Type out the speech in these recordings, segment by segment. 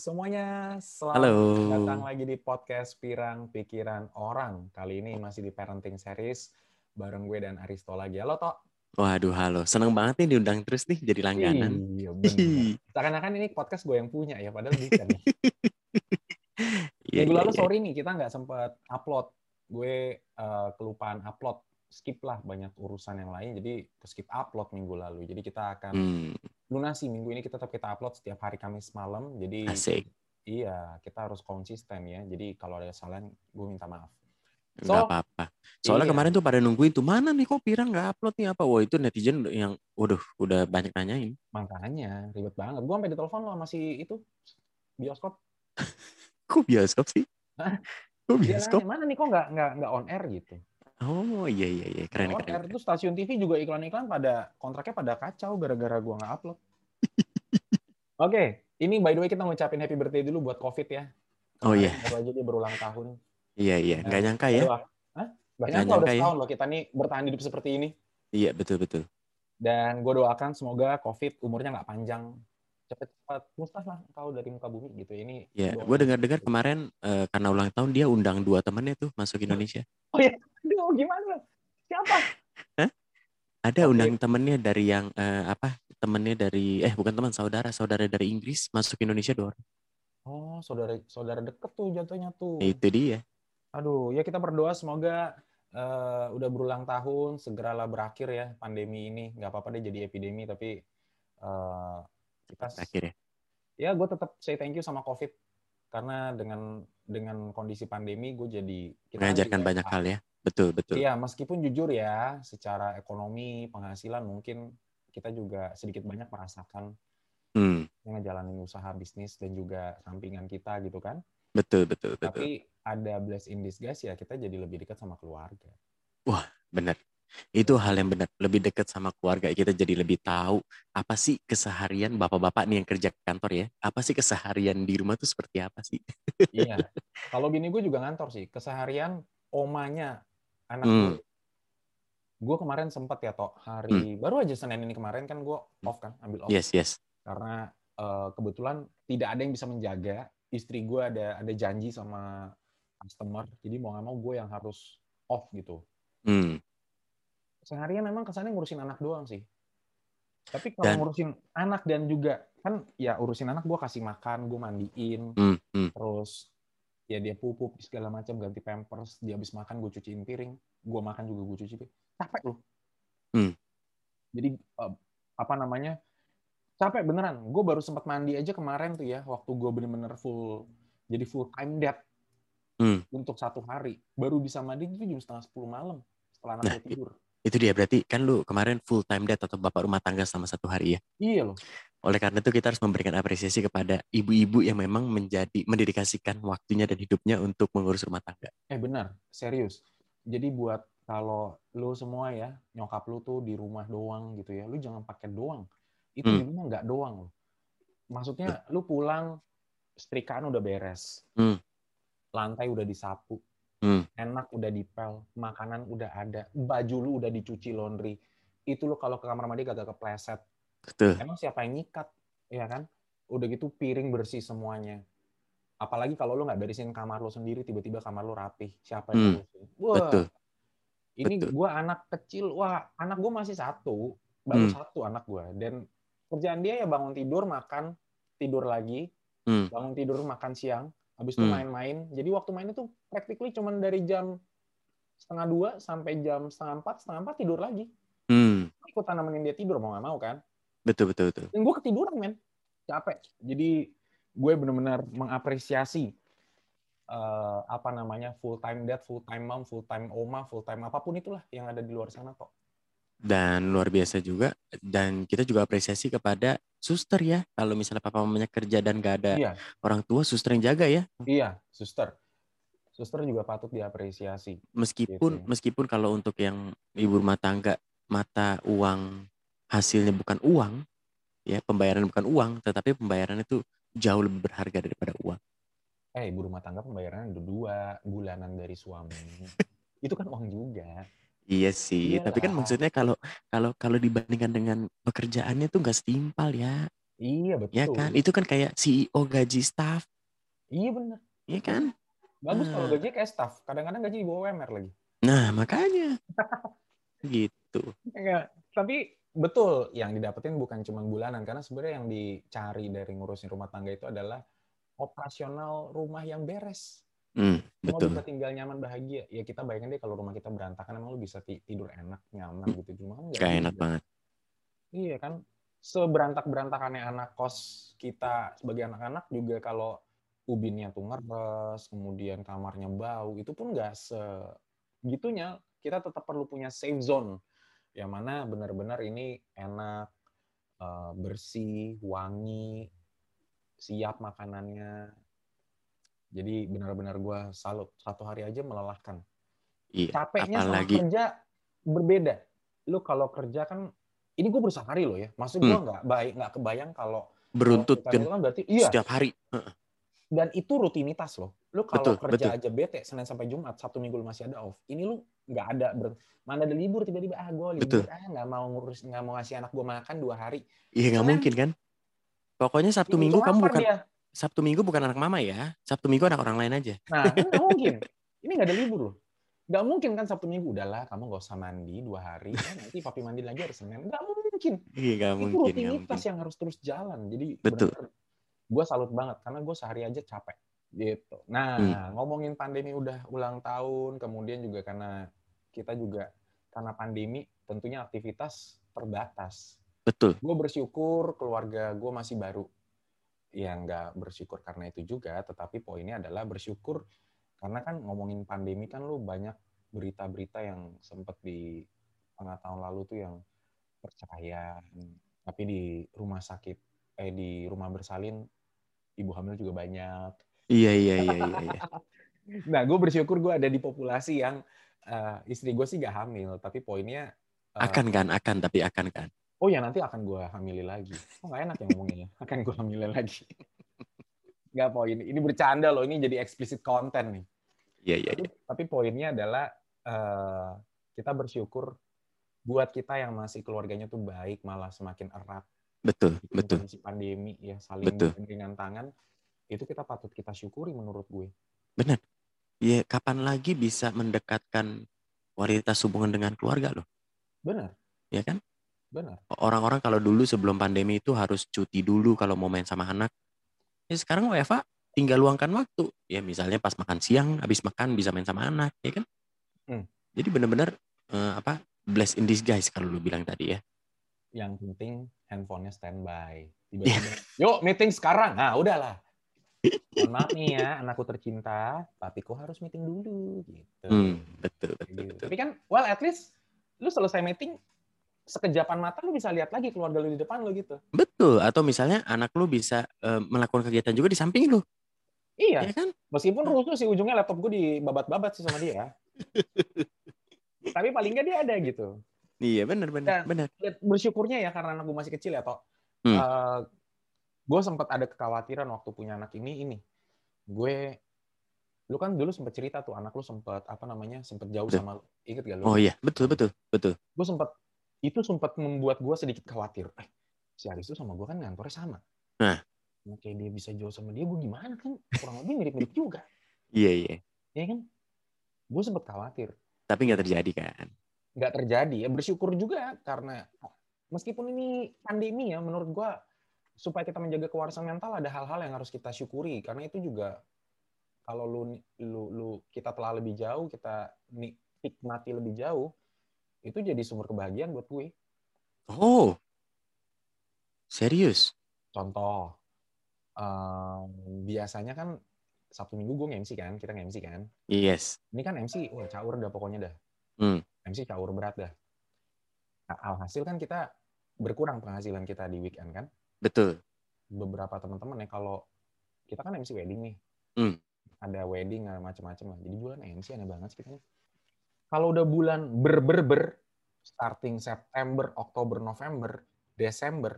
semuanya, selamat Halo. datang lagi di podcast Pirang Pikiran Orang. Kali ini masih di Parenting Series bareng gue dan Aristo lagi. Halo, Tok. Waduh, halo. Seneng banget nih diundang terus nih jadi langganan. Iya, bener. Seakan-akan ini podcast gue yang punya ya, padahal bukan. ya. Iya, Minggu iya, lalu iya. sorry nih, kita nggak sempat upload. Gue eh, kelupaan upload. Skip lah banyak urusan yang lain, jadi skip upload minggu lalu. Jadi kita akan Hmm, lunasi minggu ini kita tetap kita upload setiap hari Kamis malam. Jadi asik. iya, kita harus konsisten ya. Jadi kalau ada kesalahan, gue minta maaf. Nggak So, apa-apa. Soalnya iya. kemarin tuh pada nungguin tuh, mana nih kok Pirang nggak upload nih apa? Wah itu netizen yang, waduh, udah banyak nanyain. Makanya ribet banget. Gue sampai ditelepon lo masih itu bioskop. Kok bioskop sih? Hah? Kok Dia bioskop? nanya, mana nih kok nggak nggak nggak on air gitu. Oh iya iya iya, keren Nggak on keren. air keren. tuh stasiun TV juga iklan-iklan pada kontraknya pada kacau gara-gara gue nggak upload. Oke, ini by the way kita ngucapin happy birthday dulu buat COVID ya. Oh iya, Baru aja dia berulang tahun. iya iya, nggak nyangka ya? Aduh, Hah? Nggak kok udah nyangka ya. setahun loh kita nih bertahan hidup seperti ini. Iya betul betul. Dan gue doakan semoga COVID umurnya nggak panjang. Cepet-cepet musnah lah kau dari muka bumi gitu. Ini Ya, doa- gue dengar-dengar kemarin eh, karena ulang tahun dia undang dua temannya tuh masuk Indonesia. Aduh, gimana? Siapa? Ada Oke. undang temennya dari yang eh, apa? Temennya dari eh bukan teman saudara, saudara dari Inggris masuk Indonesia dua orang. Oh, saudara saudara deket tuh jatuhnya tuh. Itu dia. Aduh, ya kita berdoa semoga eh, udah berulang tahun segeralah berakhir ya pandemi ini. Nggak apa-apa deh jadi epidemi, tapi eh, kita Akhirnya. ya gue tetap say thank you sama COVID karena dengan dengan kondisi pandemi gue jadi kita kan Mengajarkan juga- banyak hal ya. Betul betul. Iya, meskipun jujur ya, secara ekonomi, penghasilan mungkin kita juga sedikit banyak merasakan Hmm, yang ngejalanin usaha bisnis dan juga sampingan kita gitu kan. betul betul betul. Tapi ada bless in disguise ya, kita jadi lebih dekat sama keluarga. Benar. Itu hal yang benar. Lebih dekat sama keluarga kita jadi lebih tahu apa sih keseharian bapak-bapak nih yang kerja kantor ya. Apa sih keseharian di rumah tuh seperti apa sih? Iya. Kalau bini gue juga ngantor sih, keseharian omanya anak Hmm. Gue. Kemarin sempat ya, Tok, hari baru aja Senin ini kemarin kan gue off kan, ambil off. Yes yes. karena eh, kebetulan tidak ada yang bisa menjaga istri gue ada ada janji sama customer jadi mau nggak mau gue yang harus off gitu Hmm. seharian memang kesannya ngurusin anak doang sih tapi kalau Dan- ngurusin anak dan juga kan ya urusin anak gue kasih makan gue mandiin Hmm. Hmm. terus ya dia pupuk segala macam ganti pampers dia habis makan gue cuciin piring gue makan juga gue cuci piring capek loh Hmm. jadi eh, apa namanya capek beneran. Gue baru sempat mandi aja kemarin tuh ya waktu gue bener-bener full jadi full time dad Hmm. untuk satu hari. Baru bisa mandi itu jam setengah sepuluh malam setelah anak Nah, tidur. Itu dia. Berarti kan lu kemarin full time dad atau bapak rumah tangga selama satu hari ya. iya loh. Oleh karena itu kita harus memberikan apresiasi kepada ibu-ibu yang memang menjadi mendedikasikan waktunya dan hidupnya untuk mengurus rumah tangga. eh benar. Serius. Jadi buat kalau lu semua ya nyokap lu tuh di rumah doang gitu ya lu jangan pakai doang itu Hmm. di rumah nggak doang loh maksudnya lu pulang setrikaan udah beres Hmm. lantai udah disapu Hmm. enak udah dipel makanan udah ada baju lu udah dicuci laundry itu lu kalau ke kamar mandi kagak kepleset Betul. emang siapa yang nyikat ya kan udah gitu piring bersih semuanya apalagi kalau lu nggak beresin kamar lu sendiri tiba-tiba kamar lu rapih siapa yang Hmm. wah Betul. Ini gua anak kecil wah anak gua masih satu baru Hmm. satu anak gua dan kerjaan dia ya bangun tidur makan tidur lagi Hmm. bangun tidur makan siang habis itu Hmm. main-main jadi waktu main itu practically cuman dari jam setengah dua sampai jam setengah empat setengah empat tidur lagi Hmm. ikut tanamin dia tidur mau nggak mau kan Betul betul betul. dan gue ketiduran men capek jadi gue benar-benar mengapresiasi eh, apa namanya full time dad full time mom full time oma full time apa pun itulah yang ada di luar sana kok Dan luar biasa juga dan kita juga apresiasi kepada suster ya. Kalau misalnya papa mamanya kerja dan gak ada iya orang tua, suster yang jaga ya. iya suster suster juga patut diapresiasi Meskipun Gitu meskipun kalau untuk yang ibu rumah tangga mata uang hasilnya bukan uang, ya pembayaran bukan uang, tetapi pembayaran itu jauh lebih berharga daripada uang. Eh ibu rumah tangga pembayarannya udah dua bulanan dari suami itu kan uang juga Iya sih, tapi kan Iyalah. maksudnya kalau kalau kalau dibandingkan dengan pekerjaannya tuh nggak setimpal ya. Iya betul. Ya kan? Itu kan kayak CEO gaji staff. Iya bener. Iya kan? Bagus kalau Ah. gaji kayak staff. Kadang-kadang gaji di bawah UMR lagi. Nah, makanya. gitu. Enggak. Tapi betul yang didapetin bukan cuma bulanan karena sebenarnya yang dicari dari ngurusin rumah tangga itu adalah operasional rumah yang beres. Hmm, Semua betul. bisa tinggal nyaman bahagia. Ya kita bayangin deh kalau rumah kita berantakan emang lu bisa ti- tidur enak, nyaman gitu. Cuma kan Kayak enak juga. banget. Iya kan. Seberantak-berantakannya anak kos kita sebagai anak-anak juga kalau ubinnya tuh ngeres, kemudian kamarnya bau, itu pun nggak segitunya. Kita tetap perlu punya safe zone. Yang mana benar-benar ini enak, eh, bersih, wangi, siap makanannya. Jadi benar-benar gue salut. Satu hari aja melelahkan Iya. capeknya sama Apalagi kerja berbeda. Lu kalau kerja kan, ini gue berusaha hari loh ya. Maksud gue Hmm. nggak baik, nggak kebayang kalau beruntut kalau kan berarti iya. setiap hari. Dan itu rutinitas loh. Lu kalau Betul, kerja betul. aja bete Senin sampai Jumat, Sabtu Minggu lu masih ada off. Ini lu nggak ada ber, mana ada libur tiba-tiba ah gue libur Betul. ah nggak mau ngurus nggak mau ngasih anak gue makan dua hari. Iya nggak mungkin kan? Pokoknya Sabtu Minggu kamu bukan dia. Sabtu Minggu bukan anak mama ya. Sabtu Minggu anak orang lain aja. Nah, nggak mungkin. Ini nggak ada libur loh. Nggak mungkin kan Sabtu Minggu udahlah kamu nggak usah mandi dua hari. Eh, nanti papi mandi lagi hari Senin. Nggak mungkin. Iya nggak itu mungkin, nggak rutinitas mungkin. yang harus terus jalan. Jadi Betul. gue salut banget karena gue sehari aja capek gitu. Nah Hmm. ngomongin pandemi udah ulang tahun, kemudian juga karena kita juga karena pandemi tentunya aktivitas terbatas. Betul. Gue bersyukur keluarga gue masih baru. Ya nggak bersyukur karena itu juga, tetapi poinnya adalah bersyukur karena kan ngomongin pandemi kan lu banyak berita-berita yang sempat di tengah tahun lalu tuh yang perceraian, tapi di rumah sakit eh di rumah bersalin ibu hamil juga banyak. Iya iya iya iya. iya. Nah, gue bersyukur gue ada di populasi yang eh, istri gue sih gak hamil, tapi poinnya eh, Akan kan, akan tapi akan kan. Oh ya nanti akan gue hamili lagi. Oh nggak enak ya ngomongnya, akan gue hamilin lagi. Gak poin, ini bercanda loh, ini jadi explicit content nih. Iya iya. Tapi, iya. tapi poinnya adalah eh, kita bersyukur buat kita yang masih keluarganya tuh baik, malah semakin erat. Betul di betul. pandemi ya saling Betul. tangan itu kita patut kita syukuri menurut gue. Iya kapan lagi bisa mendekatkan kualitas hubungan dengan keluarga loh, Benar, ya kan? Benar. Orang-orang kalau dulu sebelum pandemi itu harus cuti dulu kalau mau main sama anak. Ya sekarang WFA tinggal luangkan waktu. Ya misalnya pas makan siang, habis makan bisa main sama anak, ya kan? Hmm. Jadi benar-benar eh, apa? Bless in disguise kalau lu bilang tadi ya. Yang penting handphonenya standby. Iya. Tiba-tiba, yuk meeting sekarang. Nah, udahlah. Mohon maaf nih ya, anakku tercinta, papiku harus meeting dulu gitu. Hmm, betul betul Gitu. betul. Tapi kan, well at least lu selesai meeting, sekejapan mata lu bisa lihat lagi keluarga lu di depan lu gitu. Betul. Atau misalnya anak lu bisa eh, melakukan kegiatan juga di samping lu, Iya, ya kan? meskipun rusuh sih ujungnya laptop gue dibabat-babat sih sama dia. Tapi paling nggak dia ada gitu. Iya benar benar Dan- benar. bersyukurnya ya karena anak gue masih kecil ya toh. Hmm. gue sempat ada kekhawatiran waktu punya anak ini ini. Gue lu kan dulu sempat cerita tuh anak lu sempat apa namanya sempat jauh Betul. sama lu. Ingat gak lu? Oh iya betul betul betul. Gue sempat itu sempat membuat gue sedikit khawatir. Eh, si Aris tuh sama gue kan ngantornya sama. Nah. Nah, kayak dia bisa jauh sama dia, gue gimana kan? Kurang lebih mirip-mirip juga. Iya iya. Ya kan? Gue sempat khawatir. Tapi nggak terjadi kan? nggak terjadi ya bersyukur juga karena meskipun ini pandemi ya menurut gua supaya kita menjaga kewarasan mental ada hal-hal yang harus kita syukuri karena itu juga kalau lu lu lu kita telah lebih jauh kita ni- nikmati lebih jauh itu jadi sumber kebahagiaan buat gue Oh. Serius? contoh em, biasanya kan Sabtu Minggu gue nge-MC kan kita nge-MC kan Yes. ini kan MC wah caur dah pokoknya dah Hmm. MC caur berat dah nah, alhasil kan kita berkurang penghasilan kita di weekend kan Betul. beberapa teman-teman ya kalau kita kan MC wedding nih Hmm. ada wedding ada macam-macam lah jadi bulan MC aneh banget sih kita kalau udah bulan ber ber ber starting September Oktober November Desember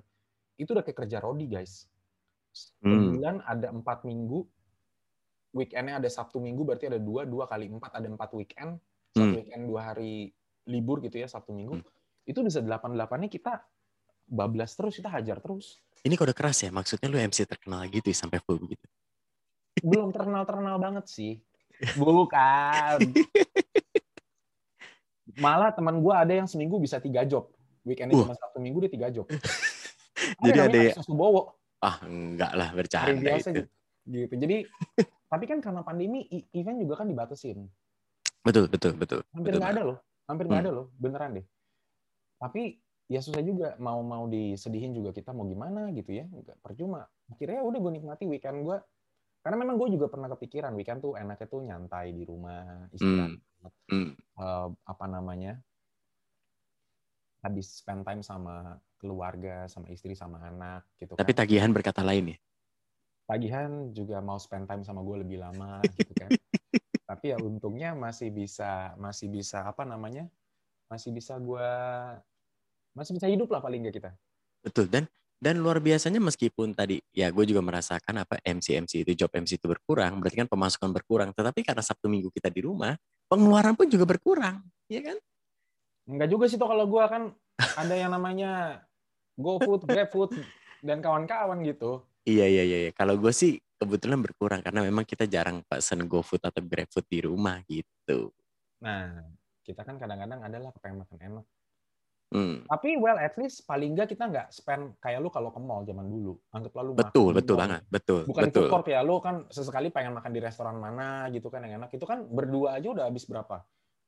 itu udah kayak kerja rodi guys Hmm. sebulan ada empat minggu weekendnya ada Sabtu Minggu berarti ada dua dua kali empat ada empat weekend satu Hmm. weekend dua hari libur gitu ya Sabtu Minggu Hmm. itu bisa delapan delapannya kita bablas terus kita hajar terus Ini kode keras ya, maksudnya lu MC terkenal gitu ya, sampai full begitu. Belum terkenal-terkenal banget sih. Bukan. Malah teman gue ada yang seminggu bisa tiga job. Weekend Uh. cuma satu minggu dia tiga job. Jadi ada ya- Subowo. Ah, enggak lah Hari bercanda biasa itu. gitu. Jadi tapi kan karena pandemi event juga kan dibatasin. Betul, betul, betul. Hampir nggak ada loh. Hampir nggak Hmm. ada loh, beneran deh. Tapi ya susah juga mau mau disedihin juga kita mau gimana gitu ya. Nggak percuma. Akhirnya ya udah gue nikmati weekend gue. Karena memang gue juga pernah kepikiran weekend tuh enaknya tuh nyantai di rumah, istirahat. Hmm. eh, apa namanya habis spend time sama keluarga, sama istri, sama anak gitu Tapi kan. tagihan berkata lain ya. Tagihan juga mau spend time sama gue lebih lama gitu kan. Tapi ya untungnya masih bisa masih bisa apa namanya? Masih bisa gue masih bisa hidup lah paling nggak kita. Betul dan dan luar biasanya meskipun tadi ya gue juga merasakan apa MC MC itu job MC itu berkurang berarti kan pemasukan berkurang tetapi karena Sabtu Minggu kita di rumah pengeluaran pun juga berkurang ya kan Enggak juga sih tuh kalau gue kan ada yang namanya GoFood, GrabFood dan kawan-kawan gitu. iya iya iya iya. kalau gue sih kebetulan berkurang karena memang kita jarang pesen GoFood atau GrabFood di rumah gitu Nah, kita kan kadang-kadang adalah kepengen makan enak. Hmm, Tapi well at least paling nggak kita nggak spend kayak lu kalau ke mall zaman dulu. Anggap lalu betul betul banget betul Bukan betul food court ya, lu kan sesekali pengen makan di restoran mana gitu kan yang enak. Itu kan berdua aja udah habis berapa?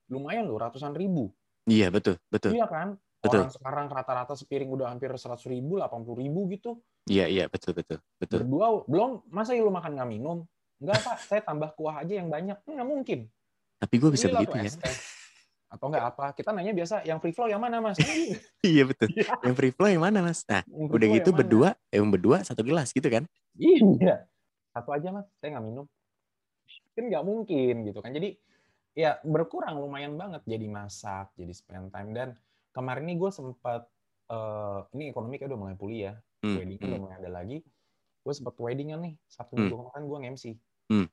Lumayan loh, ratusan ribu. iya betul betul Iya kan? Betul. Orang sekarang rata-rata sepiring udah hampir seratus ribu, delapan puluh ribu gitu. iya iya betul betul betul Berdua belum masa lu makan nggak minum? Enggak pak, saya tambah kuah aja yang banyak. Nggak mungkin. tapi gue bisa Belilah begitu ya. Atau enggak apa? Kita nanya biasa, yang free flow yang mana mas? iya betul Iya. yang free flow yang mana mas nah Yang udah gitu yang mana? berdua yang berdua satu gelas gitu kan Iya. Satu aja mas, saya nggak minum. Kan nggak mungkin gitu kan. Jadi ya berkurang lumayan banget jadi masak, jadi spend time. Dan kemarin ini gue sempat, eh, ini ekonomi kayak udah mulai pulih ya. Hmm, Wedding hmm. udah mulai ada lagi. Gue sempat weddingan nih, Sabtu Hmm. minggu kemarin gue nge-MC. Hmm.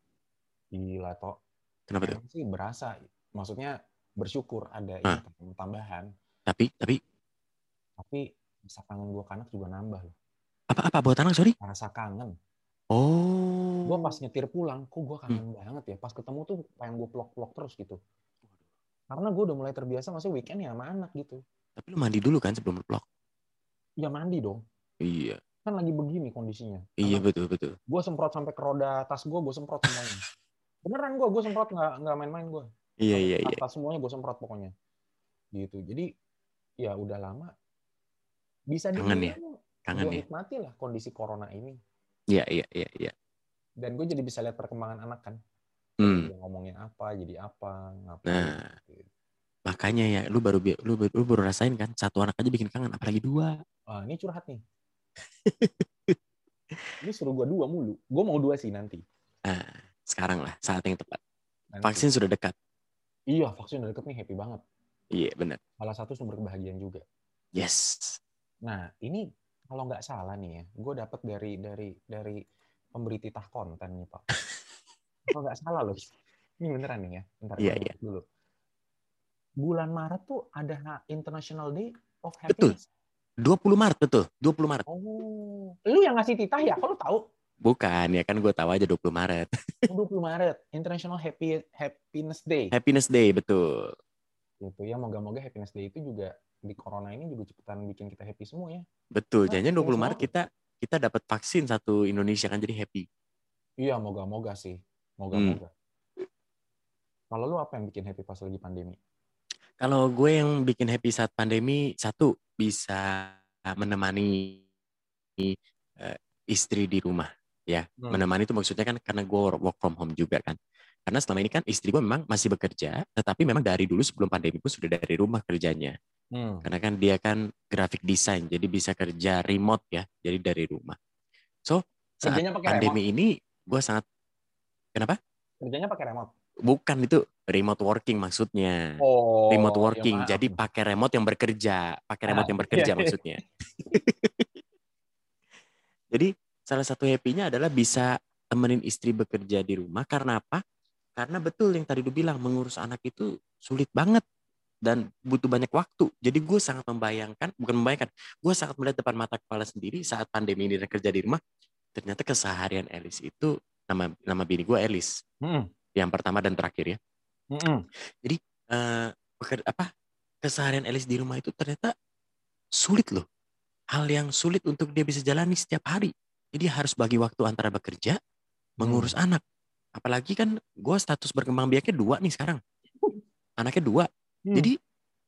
Gila toh. kenapa tuh MC berasa. Maksudnya bersyukur ada Ah. income tambahan. tapi tapi Tapi rasa kangen gue ke anak juga nambah loh. apa apa buat anak sorry Rasa kangen. oh gue pas nyetir pulang, kok gue kangen banget ya. Pas ketemu tuh pengen gue pelok-pelok terus gitu. Karena gue udah mulai terbiasa masih weekend ya sama anak gitu. Tapi lu mandi dulu kan sebelum vlog? Ya mandi dong. Iya, Kan lagi begini kondisinya. iya betul betul. Gue semprot sampai ke roda tas gue, gue semprot semuanya. Beneran gue, gue semprot nggak nggak main-main gue. Iya iya iya. Tas semuanya gue semprot pokoknya. Gitu. Jadi ya udah lama. Bisa Kangen dibilang ya? Kangen gue ya. nikmati lah kondisi corona ini. Iya iya iya iya. Dan gue jadi bisa lihat perkembangan anak kan. Hmm. Dia ngomongin apa, jadi apa, ngapain. Nah. gitu. Makanya ya, lu baru lu, lu baru rasain kan satu anak aja bikin kangen, apalagi dua. Ah, ini curhat nih. ini suruh gua dua mulu. Gua mau dua sih nanti. Nah, sekarang lah saat yang tepat. Nanti. Vaksin sudah dekat. Iya, vaksin udah deket nih, happy banget. Iya benar. Salah satu sumber kebahagiaan juga. Yes. Nah, ini kalau nggak salah nih ya, gue dapat dari dari dari pemberi titah konten nih Pak. kalau nggak salah loh, ini beneran nih ya. Bentar, Iya, gua iya. lihat dulu. Bulan Maret tuh ada International Day of Betul. Happiness. 20 Maret betul, 20 Maret. Oh, lu yang ngasih titah ya? Kalau tahu? Bukan, ya kan gue tahu aja 20 Maret. Oh, 20 Maret, International Happy Happiness Day. Happiness Day, betul. gitu ya moga-moga happiness day itu juga di corona ini juga cepetan bikin kita happy semua ya Betul. Nah, Jangan 20 semua- Maret kita kita dapat vaksin satu Indonesia kan jadi happy. iya moga-moga sih moga-moga kalau lu apa yang bikin happy pas lagi pandemi Kalau gue yang bikin happy saat pandemi, satu bisa menemani eh, istri di rumah, ya. Hmm. Menemani itu maksudnya kan karena gue work from home juga kan. Karena selama ini kan istri gue memang masih bekerja, tetapi memang dari dulu sebelum pandemi pun sudah dari rumah kerjanya. hmm. Karena kan dia kan graphic design, jadi bisa kerja remote ya, jadi dari rumah. So saat Kerjanya pakai pandemi ini gue sangat kenapa? kerjanya pakai remote Bukan itu remote working maksudnya. oh remote ya working. maaf. Jadi pakai remote yang bekerja, pakai remote Ah, yang bekerja iya. maksudnya. Jadi salah satu happy-nya adalah bisa temenin istri bekerja di rumah karena apa? Karena betul yang tadi lu bilang mengurus anak itu sulit banget. dan butuh banyak waktu. Jadi gue sangat membayangkan, bukan membayangkan, gue sangat melihat depan mata kepala sendiri saat pandemi ini dan kerja di rumah. Ternyata keseharian Elis itu nama nama bini gue Elis. Hmm. Yang pertama dan terakhir ya. Mm-mm. Jadi peker- apa keseharian Elis di rumah itu ternyata sulit loh. Hal yang sulit untuk dia bisa jalani setiap hari. Jadi harus bagi waktu antara bekerja, mengurus anak. Apalagi kan gue status berkembang biaknya dua nih sekarang. Anaknya dua. Hmm. Jadi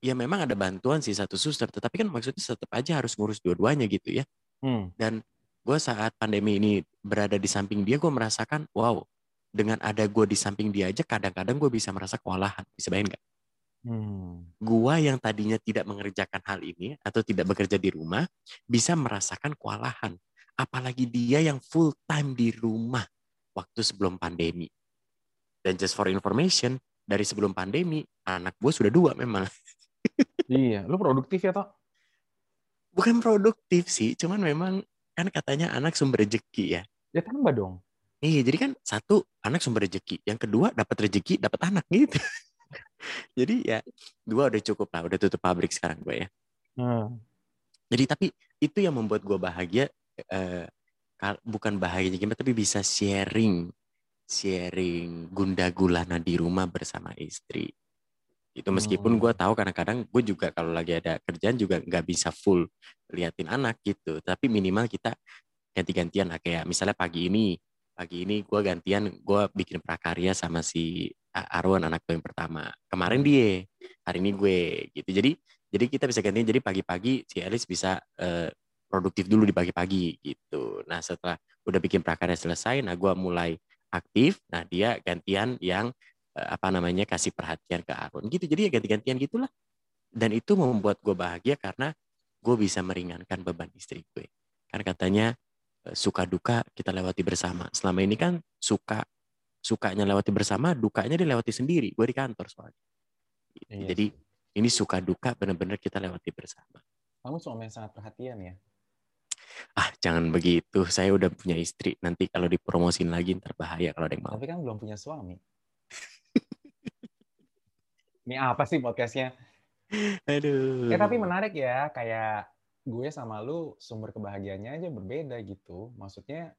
ya memang ada bantuan sih satu suster. Tetapi kan maksudnya tetap aja harus ngurus dua-duanya gitu ya. Hmm. Dan gue saat pandemi ini berada di samping dia, gue merasakan wow. Dengan ada gue di samping dia aja, kadang-kadang gue bisa merasa kewalahan. Bisa bayangin nggak? Hmm. gua yang tadinya tidak mengerjakan hal ini atau tidak bekerja di rumah bisa merasakan kewalahan. Apalagi dia yang full time di rumah waktu sebelum pandemi. Dan just for information, dari sebelum pandemi, anak gue sudah dua memang. Iya, lu produktif ya toh? Bukan produktif sih, cuman memang kan katanya anak sumber rezeki ya. Ya tambah dong. Iya, jadi kan satu anak sumber rezeki, yang kedua dapat rezeki, dapat anak gitu. jadi ya dua udah cukup lah, udah tutup pabrik sekarang gue ya. Hmm. Jadi tapi itu yang membuat gue bahagia eh, bukan bahagia gimana tapi bisa sharing sharing gunda gulana di rumah bersama istri. Itu meskipun Hmm. gue tahu kadang-kadang gue juga kalau lagi ada kerjaan juga nggak bisa full liatin anak gitu. Tapi minimal kita ganti-gantian lah kayak misalnya pagi ini pagi ini gue gantian gue bikin prakarya sama si Arwan anak gue yang pertama. Kemarin dia, hari ini gue gitu. Jadi jadi kita bisa gantian jadi pagi-pagi si Alice bisa eh, produktif dulu di pagi-pagi gitu. Nah setelah udah bikin prakarya selesai, nah gue mulai aktif. Nah dia gantian yang eh, apa namanya kasih perhatian ke Arun gitu. Jadi ya ganti-gantian gitulah. Dan itu membuat gue bahagia karena gue bisa meringankan beban istri gue. Karena katanya eh, suka duka kita lewati bersama. Selama ini kan suka sukanya lewati bersama, dukanya dilewati sendiri. Gue di kantor soalnya. Gitu. Iya Jadi ini suka duka benar-benar kita lewati bersama. Kamu suami yang sangat perhatian ya. Ah jangan begitu, saya udah punya istri. Nanti kalau dipromosin lagi ntar bahaya kalau ada yang mau. Tapi kan belum punya suami. Ini apa sih podcastnya? Aduh. Ya tapi menarik ya, kayak gue sama lu sumber kebahagiaannya aja berbeda gitu. Maksudnya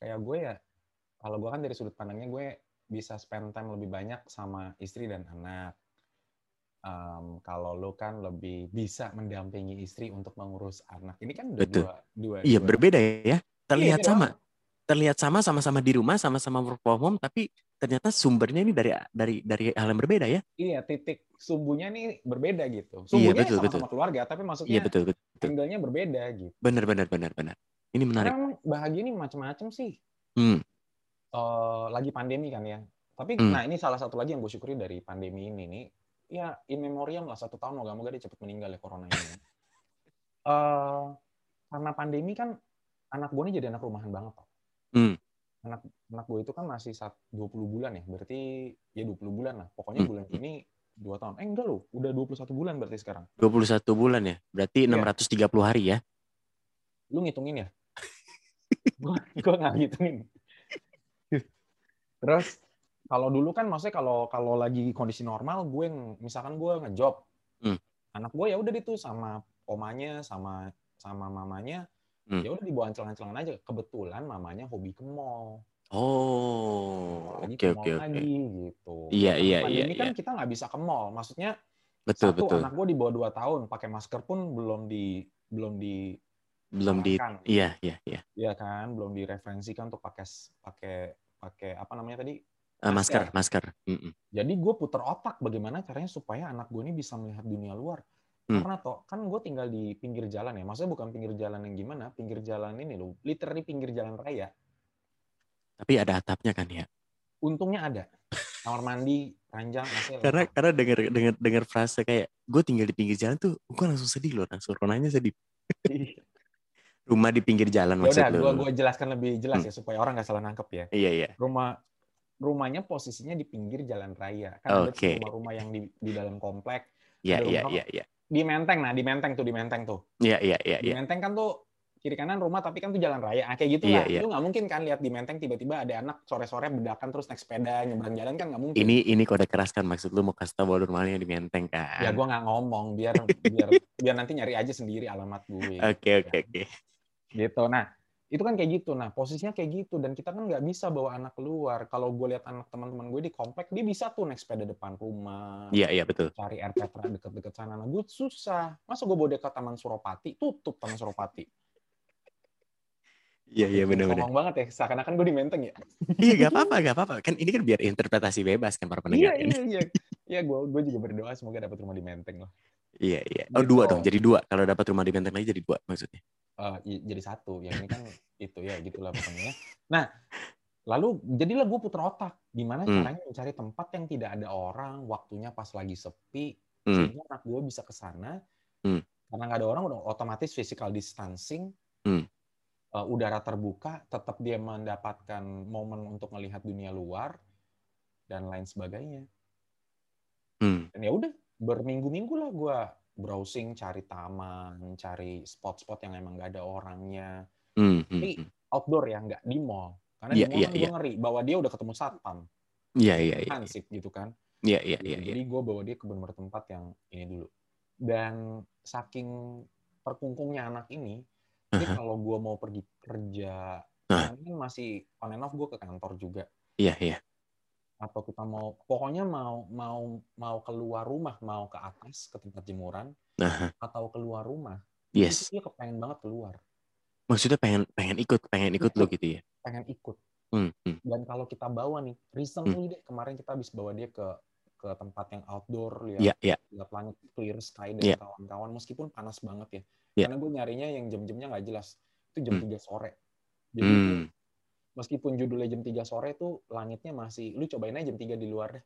kayak gue ya, kalau gue kan dari sudut pandangnya gue bisa spend time lebih banyak sama istri dan anak. Em, kalau lu kan lebih bisa mendampingi istri untuk mengurus anak. Ini kan udah Betul. dua, dua, Iya dua- berbeda ya. Terlihat beda sama. banget. Terlihat sama sama-sama di rumah, sama-sama work from home, tapi ternyata sumbernya ini dari dari dari hal yang berbeda ya. Iya, titik sumbunya nih berbeda Iya, gitu. Sumbunya betul, sama-sama keluarga, tapi maksudnya Iya betul betul. angle-nya berbeda gitu. Benar benar benar benar. Ini menarik. Karena bahagia ini macam-macam sih. Hmm. Eh, lagi pandemi kan ya. Tapi Hmm. nah ini salah satu lagi yang gue syukuri dari pandemi ini nih. Ya in memoriam lah satu tahun moga-moga dia cepat meninggal ya corona ini. Eh karena pandemi kan anak gue ini jadi anak rumahan banget kok. Hmm. Anak anak gue itu kan masih sat- 20 bulan ya. Berarti ya 20 bulan lah. Pokoknya Hmm. bulan ini dua tahun. Eh enggak loh, udah 21 bulan berarti sekarang. 21 bulan ya. Berarti Iya. 630 hari ya. Lu ngitungin ya? gua nggak ngitungin. Terus kalau dulu kan maksudnya kalau kalau lagi kondisi normal gue misalkan gue ngejob. Hmm. Anak gue ya udah itu sama omanya sama sama mamanya Hmm. ya udah dibawa ancel-ancelan aja. Kebetulan mamanya hobi ke mall. Oh, oke ke oke oke. gitu. Iya, iya, iya, kan iya. kita nggak bisa ke mall. Maksudnya Betul satu betul. anak gue di bawah 2 tahun pakai masker pun belum di belum di Belum di. Iya, iya, iya. ya kan belum direferensikan untuk pakai pakai pakai apa namanya tadi Eh, masker, Masker. masker. Mm-mm. jadi gue puter otak bagaimana caranya supaya anak gue ini bisa melihat dunia luar Hmm. karena toh kan gue tinggal di pinggir jalan ya maksudnya bukan pinggir jalan yang gimana pinggir jalan ini loh literally pinggir jalan raya Tapi ada atapnya kan ya. untungnya ada kamar mandi ranjang Karena lengkap. karena dengar dengar dengar frase kayak gue tinggal di pinggir jalan tuh, gue langsung sedih loh, langsung Ronanya sedih. Rumah di pinggir jalan ya maksud udah lu. gue gue jelaskan lebih jelas Hmm. ya supaya orang nggak salah nangkep ya Iya iya. rumah rumahnya posisinya di pinggir jalan raya kan ada tuh Oke. rumah-rumah yang di di dalam komplek Iya Ada iya iya iya. di menteng nah di menteng tuh di menteng tuh Iya iya iya di iya. menteng kan tuh kiri kanan rumah tapi kan tuh jalan raya. Nah, kayak gitu Iya, lah. iya. Lu nggak mungkin kan lihat di Menteng tiba-tiba ada anak sore-sore bedakan terus naik sepeda nyebrang jalan kan nggak mungkin. Ini ini kode keras kan maksud lu mau kasih tau bahwa rumahnya di Menteng kan? Ya gua nggak ngomong biar biar biar nanti nyari aja sendiri alamat gue. Oke oke oke. Gitu. Nah, itu kan kayak gitu. Nah, posisinya kayak gitu dan kita kan nggak bisa bawa anak keluar. Kalau gue lihat anak teman-teman gue di komplek, dia bisa tuh naik sepeda depan rumah, Iya iya betul. cari air petra deket-deket sana. Nah, gue susah. Masa gue bawa dia ke Taman Suropati, tutup Taman Suropati. Iya iya benar-benar. Ngomong banget ya, seakan-akan gue di Menteng ya. Iya gak apa-apa gak apa-apa. Kan ini kan biar interpretasi bebas kan para Iya, pendengar. ini. iya, iya. Iya, gue gue juga berdoa semoga dapat rumah di Menteng lah. Iya iya. Oh Gitu. dua dong. Jadi dua. Kalau dapat rumah di Menteng lagi jadi dua maksudnya. I- jadi satu. Yang ini kan itu ya, gitulah pokoknya. Nah, lalu jadilah gue puter otak. Gimana Hmm. caranya mencari tempat yang tidak ada orang, waktunya pas lagi sepi, Hmm. sehingga anak gue bisa ke sana. Hmm. Karena nggak ada orang, udah otomatis physical distancing, Hmm. eh, udara terbuka, tetap dia mendapatkan momen untuk melihat dunia luar dan lain sebagainya. Hmm. Dan ya udah berminggu-minggu lah gue browsing, cari taman, cari spot-spot yang emang nggak ada orangnya. Hmm. hmm, Tapi hmm. outdoor ya, nggak di mall. Karena Iya, di mall iya, kan gue ngeri bahwa dia udah ketemu satpam, Iya iya iya. hansip gitu kan. Iya iya iya. iya. Jadi gue bawa dia ke benar tempat yang ini dulu. Dan saking terkungkungnya anak ini, jadi Aha. kalau gue mau pergi kerja, kan masih on and off gue ke kantor juga. Iya iya. Atau kita mau, pokoknya mau mau mau keluar rumah, mau ke atas ke tempat jemuran, Nah, atau keluar rumah, yes. itu dia kepengen banget keluar, Maksudnya pengen pengen ikut, pengen ikut lo gitu ya. pengen ikut. Hmm. hmm. Dan kalau kita bawa nih, recently deh kemarin kita habis bawa dia ke ke tempat yang outdoor, lihat Iya iya. lihat langit clear sky dan Iya. kawan-kawan meskipun panas banget ya Iya. karena gue nyarinya yang jam-jamnya nggak jelas itu jam Hmm. 3 sore jadi Hmm. Meskipun judulnya jam 3 sore itu langitnya masih lu cobain aja jam 3 di luar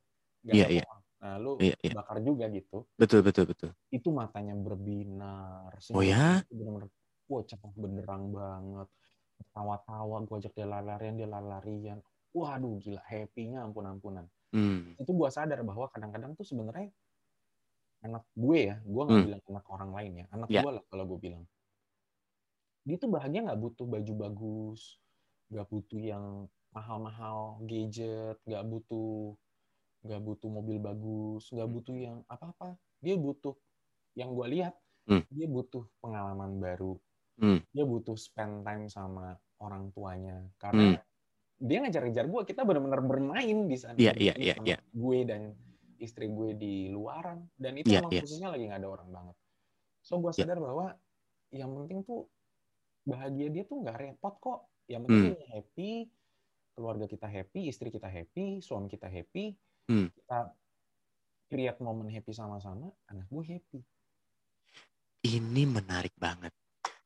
deh Iya, iya. pohon. nah lu Iya iya. bakar juga gitu Betul betul betul. itu matanya berbinar Oh ya? bener-bener wah cepet benderang banget tawa-tawa gue ajak dia lari-larian dia lari-larian waduh gila happy-nya ampun-ampunan Hmm. itu gue sadar bahwa kadang-kadang tuh sebenarnya anak gue ya, gue nggak Hmm. bilang anak orang lain ya, anak Ya. gue lah kalau gue bilang. Dia tuh bahagia nggak butuh baju bagus, nggak butuh yang mahal-mahal gadget, nggak butuh nggak butuh mobil bagus, nggak Hmm. butuh yang apa-apa. Dia butuh yang gue lihat, Hmm. dia butuh pengalaman baru, Hmm. dia butuh spend time sama orang tuanya. Karena Hmm. dia ngejar-ngejar gue, kita benar-benar bermain di sana. Iya, iya, iya, sama iya. Gue dan istri gue di luaran dan itu Iya, emang iya. posisinya lagi nggak ada orang banget. So gue Iya. sadar bahwa yang penting tuh bahagia dia tuh nggak repot kok. Yang penting Hmm. happy, keluarga kita happy, istri kita happy, suami kita happy, Hmm. kita create momen happy sama-sama, anak gue happy. Ini menarik banget.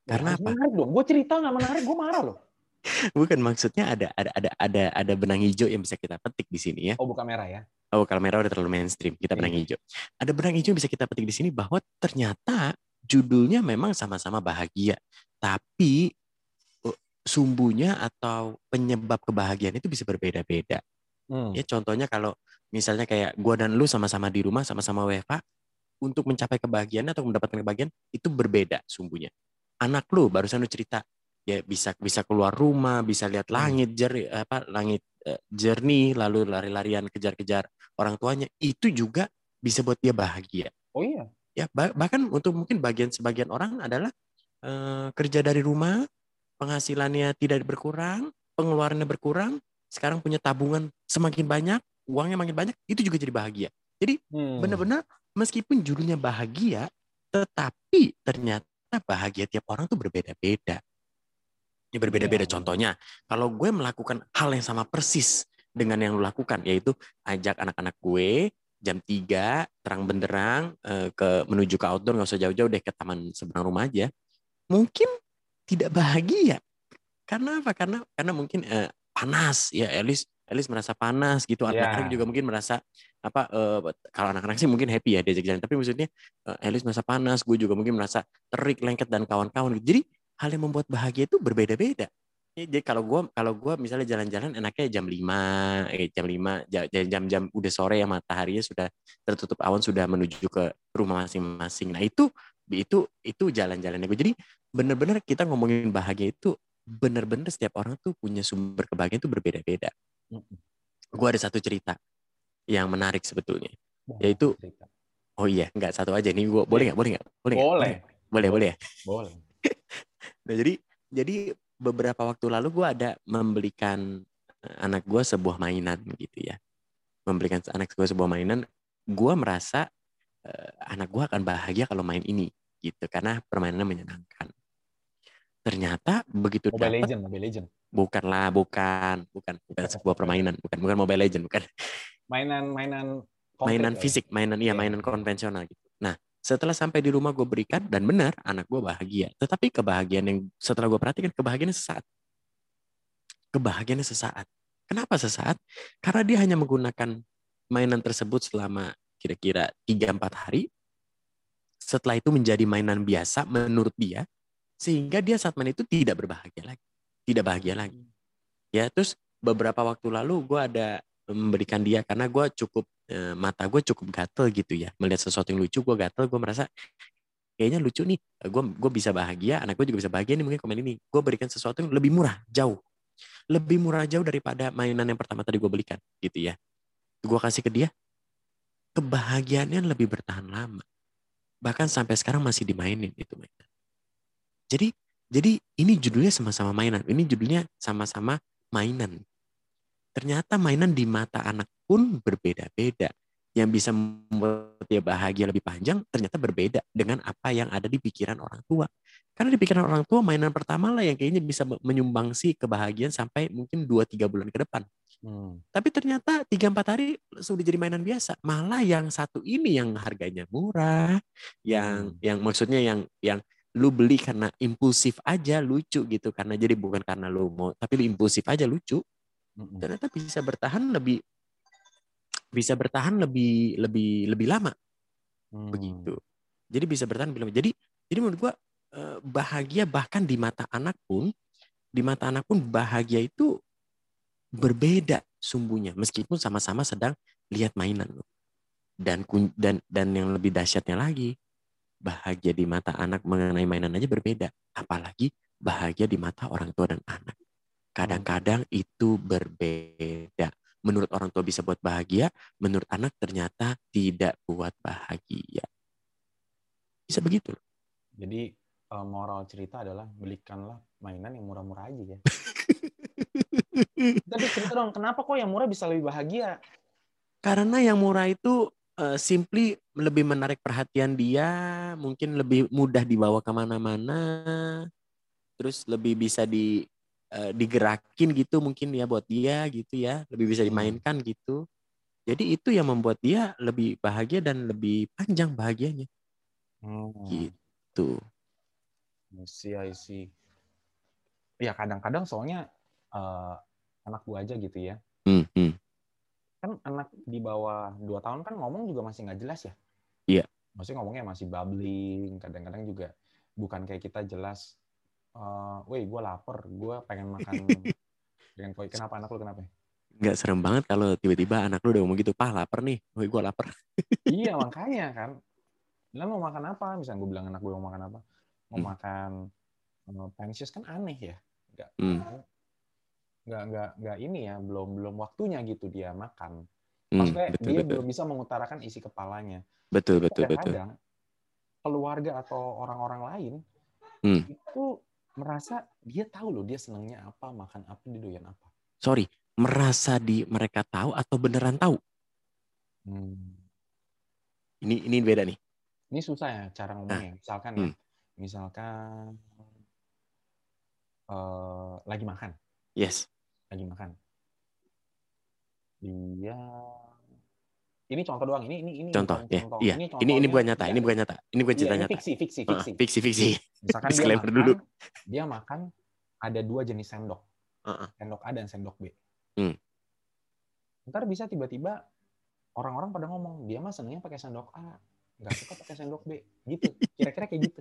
Ya, Karena apa? Menarik dong. Gue cerita nggak menarik, gue marah loh. Bukan maksudnya ada ada ada ada ada benang hijau yang bisa kita petik di sini ya. Oh buka merah ya? Oh, kalau merah udah terlalu mainstream, kita benang Iya. hijau. Ada benang hijau yang bisa kita petik di sini bahwa ternyata judulnya memang sama-sama bahagia, tapi sumbunya atau penyebab kebahagiaan itu bisa berbeda-beda. Hmm. Ya contohnya kalau misalnya kayak gua dan lu sama-sama di rumah sama-sama WFA untuk mencapai kebahagiaan atau mendapatkan kebahagiaan itu berbeda sumbunya. Anak lu barusan lu cerita ya bisa bisa keluar rumah, bisa lihat Hmm. langit jernih apa langit eh, jernih lalu lari-larian kejar-kejar orang tuanya itu juga bisa buat dia bahagia. Oh iya. Ya bah- bahkan untuk mungkin bagian sebagian orang adalah eh, kerja dari rumah, penghasilannya tidak berkurang, pengeluarannya berkurang, sekarang punya tabungan semakin banyak, uangnya makin banyak, itu juga jadi bahagia. Jadi Hmm. benar-benar meskipun judulnya bahagia, tetapi ternyata bahagia tiap orang tuh berbeda-beda. Ya berbeda-beda. Iya. Contohnya, kalau gue melakukan hal yang sama persis dengan yang lu lakukan, yaitu ajak anak-anak gue jam 3 terang benderang eh, ke menuju ke outdoor nggak usah jauh-jauh deh ke taman seberang rumah aja mungkin tidak bahagia. Karena apa? Karena karena mungkin eh, panas. Ya Elis Elis merasa panas gitu. Iya. anak-anak juga mungkin merasa apa eh, kalau anak-anak sih mungkin happy ya diajak jalan. Tapi maksudnya eh, Elis merasa panas. Gue juga mungkin merasa terik lengket dan kawan-kawan jadi hal yang membuat bahagia itu berbeda-beda. Ya, jadi kalau gue kalau gua misalnya jalan-jalan enaknya jam 5, eh, jam 5 ja- ja- jam-jam udah sore ya mataharinya sudah tertutup awan sudah menuju ke rumah masing-masing. Nah, itu itu itu jalan-jalannya. Gue jadi bener-bener kita ngomongin bahagia itu bener-bener setiap orang tuh punya sumber kebahagiaan itu berbeda-beda. Gue ada satu cerita yang menarik sebetulnya Yaitu- oh iya nggak satu aja nih gue boleh nggak boleh nggak boleh boleh. Boleh boleh ya? Boleh. Nah, jadi jadi beberapa waktu lalu gue ada membelikan eh, anak gue sebuah mainan gitu ya. Membelikan anak gue sebuah mainan, gue merasa eh, anak gue akan bahagia kalau main ini gitu karena permainannya menyenangkan. Ternyata begitu Mobile Legend Mobile Legend bukanlah bukan bukan bukan sebuah permainan bukan bukan Mobile Legend bukan mainan mainan mainan ya? fisik mainan iya Iya, mainan konvensional gitu. Nah setelah sampai di rumah gue berikan dan benar anak gue bahagia. Tetapi kebahagiaan yang setelah gue perhatikan kebahagiaannya sesaat. Kebahagiaannya sesaat. Kenapa sesaat? Karena dia hanya menggunakan mainan tersebut selama kira-kira 3-4 hari. Setelah itu menjadi mainan biasa menurut dia. Sehingga dia saat main itu tidak berbahagia lagi. Tidak bahagia lagi. Ya terus beberapa waktu lalu gue ada memberikan dia karena gue cukup eh, mata gue cukup gatel gitu ya melihat sesuatu yang lucu gue gatel gue merasa kayaknya lucu nih gue gue bisa bahagia anak gue juga bisa bahagia nih mungkin komen ini gue berikan sesuatu yang lebih murah jauh lebih murah jauh daripada mainan yang pertama tadi gue belikan gitu ya gue kasih ke dia kebahagiaannya lebih bertahan lama bahkan sampai sekarang masih dimainin itu mainan jadi jadi ini judulnya sama-sama mainan ini judulnya sama-sama mainan ternyata mainan di mata anak pun berbeda-beda. Yang bisa membuat dia bahagia lebih panjang ternyata berbeda dengan apa yang ada di pikiran orang tua. Karena di pikiran orang tua mainan pertama lah yang kayaknya bisa menyumbangsi kebahagiaan sampai mungkin 2-3 bulan ke depan. Hmm. Tapi ternyata 3-4 hari sudah jadi mainan biasa. Malah yang satu ini yang harganya murah, yang Hmm. yang maksudnya yang yang lu beli karena impulsif aja lucu gitu karena jadi bukan karena lu mau tapi lu impulsif aja lucu Mm-mm. ternyata bisa bertahan lebih bisa bertahan lebih lebih lebih lama Hmm. begitu. Jadi bisa bertahan lebih lama. Jadi jadi menurut gua eh, bahagia bahkan di mata anak pun di mata anak pun bahagia itu berbeda sumbunya meskipun sama-sama sedang lihat mainan. Dan dan dan yang lebih dahsyatnya lagi bahagia di mata anak mengenai mainan aja berbeda apalagi bahagia di mata orang tua dan anak. Kadang-kadang itu berbeda. Menurut orang tua bisa buat bahagia, menurut anak ternyata tidak buat bahagia. Bisa begitu. Jadi eh, moral cerita adalah belikanlah mainan yang murah-murah aja ya. Tapi cerita dong, kenapa kok yang murah bisa lebih bahagia? Karena yang murah itu eh, simply lebih menarik perhatian dia, mungkin lebih mudah dibawa ke mana-mana, terus lebih bisa di eh, digerakin gitu mungkin ya buat dia gitu ya, lebih bisa Hmm. dimainkan gitu. Jadi itu yang membuat dia lebih bahagia dan lebih panjang bahagianya Hmm. gitu. I see, I see. Ya kadang-kadang soalnya eh, anak gua aja gitu ya. Hmm, hmm. Kan anak di bawah 2 tahun kan ngomong juga masih nggak jelas ya. Iya. Maksudnya ngomongnya masih babbling, kadang-kadang juga bukan kayak kita jelas. eh Woi, gue lapar, gue pengen makan. pengen koi. Kenapa anak lu kenapa? Nggak serem banget kalau tiba-tiba anak lu udah ngomong gitu, pah lapar nih, woi gue lapar. iya makanya kan. Lah mau makan apa? Misalnya gue bilang anak gue mau makan apa? Mau Hmm. makan Pansius kan aneh ya. Nggak, Hmm. Nggak, nggak, nggak ini ya, belum belum waktunya gitu dia makan. Hmm, Maksudnya betul, dia betul. belum bisa mengutarakan isi kepalanya. Betul, betul, betul. Kadang-kadang keluarga atau orang-orang lain Hmm. itu merasa dia tahu loh dia senangnya apa, makan apa, dia doyan apa. Sorry, merasa di mereka tahu atau beneran tahu? Hmm. Ini ini beda nih. Ini susah ya cara ngomongnya. Misalkan ya, Hmm. misalkan eh, lagi makan, Yes. Lagi makan. Dia ini contoh doang. Ini ini ini Contoh, bukan ya. contoh. Iya. Ini ini contohnya bukan nyata, dia- ini bukan nyata. Ini bukan cerita ini nyata. fiksi, fiksi, Ah, fiksi. Fiksi, fiksi. Misalkan dia Disclaimer makan, dulu. dia makan ada dua jenis sendok, Heeh. sendok A dan sendok B. Hmm. Ntar bisa tiba-tiba orang-orang pada ngomong dia mah senengnya pakai sendok A, nggak suka pakai sendok B, gitu. Kira-kira kayak gitu.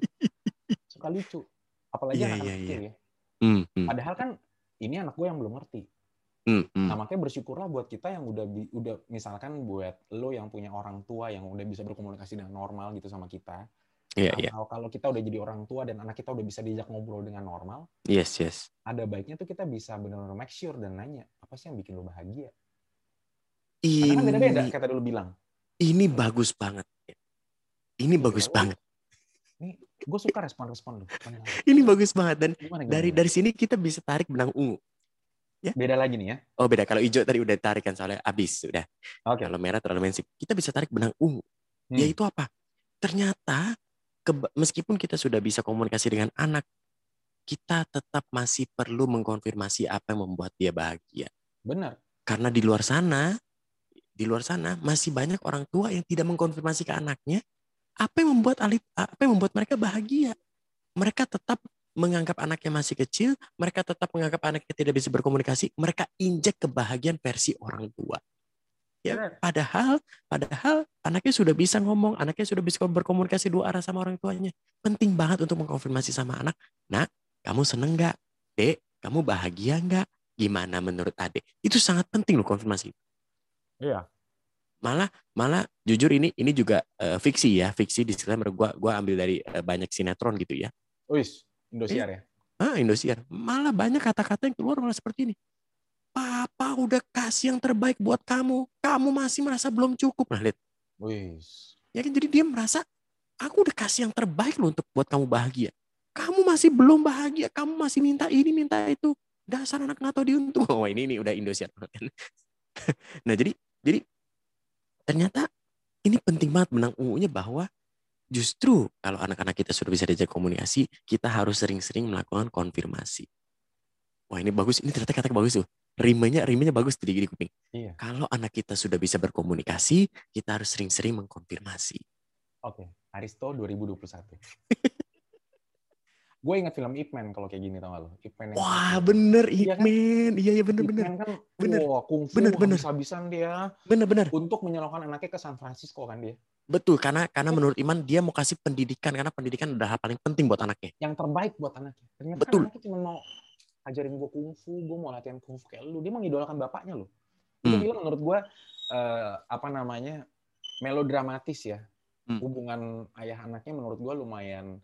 Suka lucu. Apalagi Iya, anak-anak iya, kecil iya. ya. Hmm, hmm, Padahal kan ini anak gue yang belum ngerti. hmm, hmm. Nah makanya bersyukurlah buat kita yang udah bi- udah misalkan buat lo yang punya orang tua yang udah bisa berkomunikasi dengan normal gitu sama kita, Iya, iya. Kalau kalau kita udah jadi orang tua dan anak kita udah bisa diajak ngobrol dengan normal, Yes, yes. ada baiknya tuh kita bisa benar-benar make sure dan nanya apa sih yang bikin lo bahagia. Karena kan beda-beda, Ini kayak tadi lo bilang. ini bagus banget. Ini Iya, bagus oh. banget. Gue suka respon-respon lo. Ini bagus banget dan Gimana, gimana, dari gimana? dari sini kita bisa tarik benang ungu. beda lagi nih ya. Oh beda kalau hijau tadi udah tarik kan soalnya habis sudah. Oke. Kalau merah terlalu mensip. Kita bisa tarik benang ungu. Hmm. Yaitu apa? Ternyata meskipun kita sudah bisa komunikasi dengan anak, kita tetap masih perlu mengkonfirmasi apa yang membuat dia bahagia. Benar. Karena di luar sana, di luar sana masih banyak orang tua yang tidak mengkonfirmasi ke anaknya apa yang membuat alit, apa yang membuat mereka bahagia. Mereka tetap menganggap anaknya masih kecil, mereka tetap menganggap anaknya tidak bisa berkomunikasi, mereka injek kebahagiaan versi orang tua. Ya, padahal padahal anaknya sudah bisa ngomong, anaknya sudah bisa berkomunikasi dua arah sama orang tuanya. Penting banget untuk mengkonfirmasi sama anak, "Nak, kamu seneng nggak? Dek, kamu bahagia nggak? Gimana menurut Adek?" Itu sangat penting loh konfirmasi. Iya. Malah malah jujur ini ini juga eh, fiksi ya, fiksi disclaimer gua gua ambil dari eh, banyak sinetron gitu ya. Wis, Indosiar ya. Ah, Indosiar. Malah banyak kata-kata yang keluar malah seperti ini. Papa udah kasih yang terbaik buat kamu. Kamu masih merasa belum cukup. Nah, lihat. Wis. Ya kan jadi dia merasa aku udah kasih yang terbaik loh untuk buat kamu bahagia. Kamu masih belum bahagia. Kamu masih minta ini, minta itu. Dasar anak nggak tahu diuntung. Oh, ini ini udah Indosiar banget kan. nah, jadi jadi ternyata ini penting banget benang ungunya bahwa justru kalau anak-anak kita sudah bisa diajak komunikasi, kita harus sering-sering melakukan konfirmasi. Wah ini bagus, ini ternyata kata bagus tuh. Rimanya, rimanya bagus tuh di di kuping. Iya. Kalau anak kita sudah bisa berkomunikasi, kita harus sering-sering mengkonfirmasi. Oke. Aristo 2021. gue ingat film Ip Man kalau kayak gini tau gak lo? Ip Man yang Wah satu. bener, Iya kan? Ipman. Iya, iya Ip bener-bener. Man kan, Bener. wah kungfu Bener, bener. habis-habisan dia Bener-bener. untuk menyalurkan anaknya ke San Francisco kan dia. Betul, karena karena menurut Iman dia mau kasih pendidikan, karena pendidikan udah hal paling penting buat anaknya. Yang terbaik buat anaknya. Ternyata Betul. kan anaknya cuma mau ajarin gue kungfu, gue mau latihan kungfu kayak lu. Dia mengidolakan bapaknya loh. Itu Hmm. menurut gue eh, apa namanya melodramatis ya. Hmm. Hubungan ayah anaknya menurut gue lumayan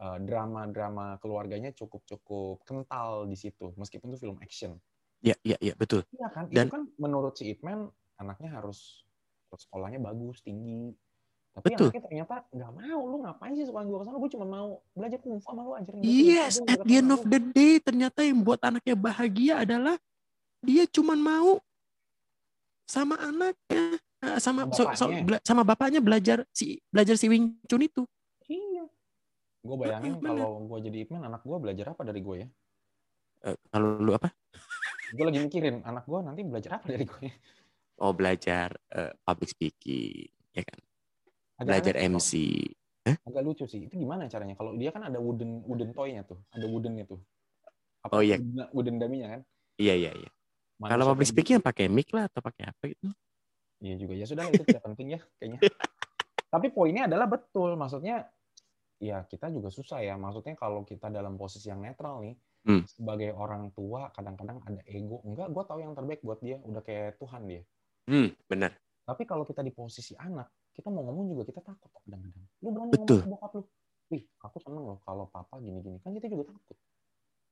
drama-drama keluarganya cukup-cukup kental di situ. Meskipun itu film action. Iya, iya, iya, betul. Iya kan? Dan- itu kan menurut si Ipman anaknya harus sekolahnya bagus, tinggi. Tapi Betul. anaknya ternyata nggak mau. Lu ngapain sih suka gue ke sana? Gue cuma mau belajar kungfu sama lu ajarin Yes, at the end of the day ternyata yang buat anaknya bahagia adalah dia cuman mau sama anaknya eh, sama Sama so- so- bapaknya. bela- sama bapaknya belajar si belajar si Wing Chun itu. Iya. Gue bayangin Bener. kalau gue jadi Ipman, anak gue belajar apa dari gue ya? Eh, kalau lu apa? Gue lagi mikirin, anak gue nanti belajar apa dari gue? Oh, belajar eh, public speaking, ya kan? Agak Belajar aneh MC. Kok. Agak lucu sih. Itu gimana caranya? Kalau dia kan ada wooden wooden toy-nya tuh, ada woodennya tuh. Apa, Oh, iya. Wooden, wooden dummy-nya kan? Iya, iya, iya. Kalau public speaking ya pakai mic lah atau pakai apa gitu. Iya juga ya sudah itu tidak penting ya kayaknya. Tapi poinnya adalah betul, maksudnya ya kita juga susah ya. Maksudnya kalau kita dalam posisi yang netral nih, Hmm. sebagai orang tua kadang-kadang ada ego. Enggak, gue tahu yang terbaik buat dia, udah kayak Tuhan dia. Hmm, benar. Tapi kalau kita di posisi anak, kita mau ngomong juga kita takut kadang-kadang. Lu berani Betul. ngomong ke bokap lu, wih aku seneng loh kalau papa gini-gini. Kan kita juga takut.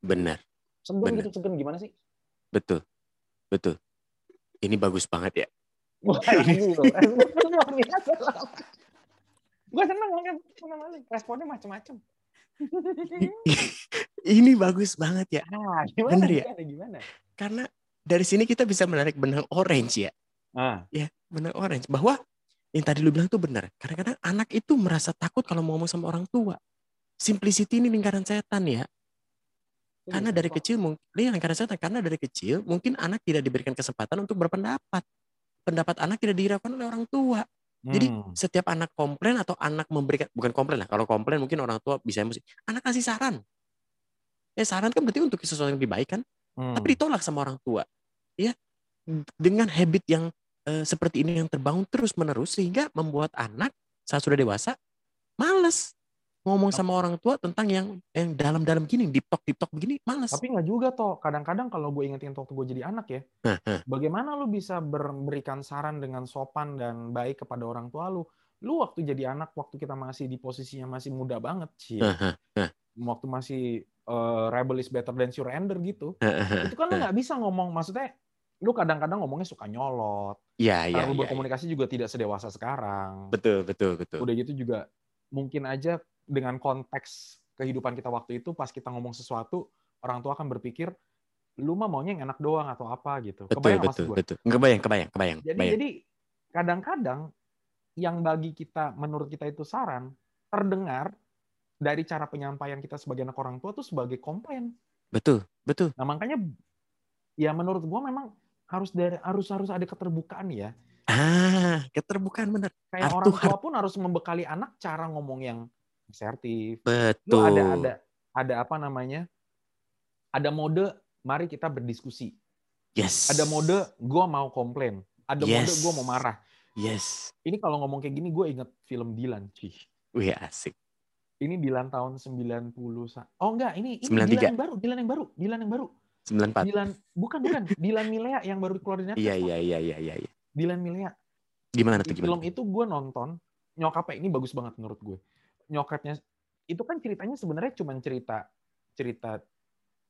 Benar. Bener. gitu, segen gimana sih? Betul. Betul. Ini bagus banget ya. Wah, ini loh. Gue seneng seneng banget. responnya macem-macem. Ini bagus banget ya. Ah, gimana, Bener ya? gimana, gimana? Karena dari sini kita bisa menarik benang orange ya. Ah, Ya, benang orange. Bahwa yang tadi lu bilang tuh benar. Kadang-kadang anak itu merasa takut kalau mau ngomong sama orang tua. Simplicity ini lingkaran setan ya. Karena dari kecil mungkin lingkaran setan karena dari kecil mungkin anak tidak diberikan kesempatan untuk berpendapat. Pendapat anak tidak dihiraukan oleh orang tua. Jadi Hmm. setiap anak komplain atau anak memberikan bukan komplain lah. Kalau komplain mungkin orang tua bisa emosi. Anak kasih saran. Ya saran kan berarti untuk sesuatu yang lebih baik kan. Hmm. Tapi ditolak sama orang tua. Ya. Dengan habit yang eh, seperti ini yang terbangun terus menerus sehingga membuat anak saat sudah dewasa males ngomong sama orang tua tentang yang yang dalam-dalam gini, deep talk deep talk begini males. Tapi nggak juga toh. Kadang-kadang kalau gue ingetin waktu gue jadi anak ya, bagaimana lu bisa ber- memberikan saran dengan sopan dan baik kepada orang tua lu? lu waktu jadi anak waktu kita masih di posisinya masih muda banget sih waktu masih eh, rebel is better than surrender gitu itu kan lu nggak bisa ngomong maksudnya lu kadang-kadang ngomongnya suka nyolot Iya, iya, cara lu iya. berkomunikasi juga tidak sedewasa sekarang Betul, betul, betul. udah gitu juga mungkin aja dengan konteks kehidupan kita waktu itu pas kita ngomong sesuatu orang tua akan berpikir lu mah maunya yang enak doang atau apa gitu Betul, kebayang betul, gue betul. Kebayang, kebayang, kebayang. jadi kebayang. jadi kadang-kadang yang bagi kita menurut kita itu saran terdengar dari cara penyampaian kita sebagai anak orang tua tuh sebagai komplain. Betul, betul. Nah makanya ya menurut gua memang harus dari harus harus ada keterbukaan ya. Ah, keterbukaan benar. Kayak Heart orang tua pun harus membekali anak cara ngomong yang asertif. Lu Betul. ada ada ada apa namanya? Ada mode mari kita berdiskusi. Yes. Ada mode gua mau komplain. Ada mode Yes. gua mau marah. Yes. Ini kalau ngomong kayak gini gue inget film Dilan. Cih. Wih, asik. Ini Dilan tahun 90 sa- Oh enggak, ini ini 93. Dilan yang baru, Dilan yang baru, Dilan yang baru. 94. Dilan bukan bukan, Dilan Milea yang baru keluar di Netflix. Iya, iya, iya, iya, iya. iya. Dilan Milea. Gimana tuh film gimana? itu gue nonton, nyokapnya ini bagus banget menurut gue. Nyokapnya itu kan ceritanya sebenarnya cuma cerita cerita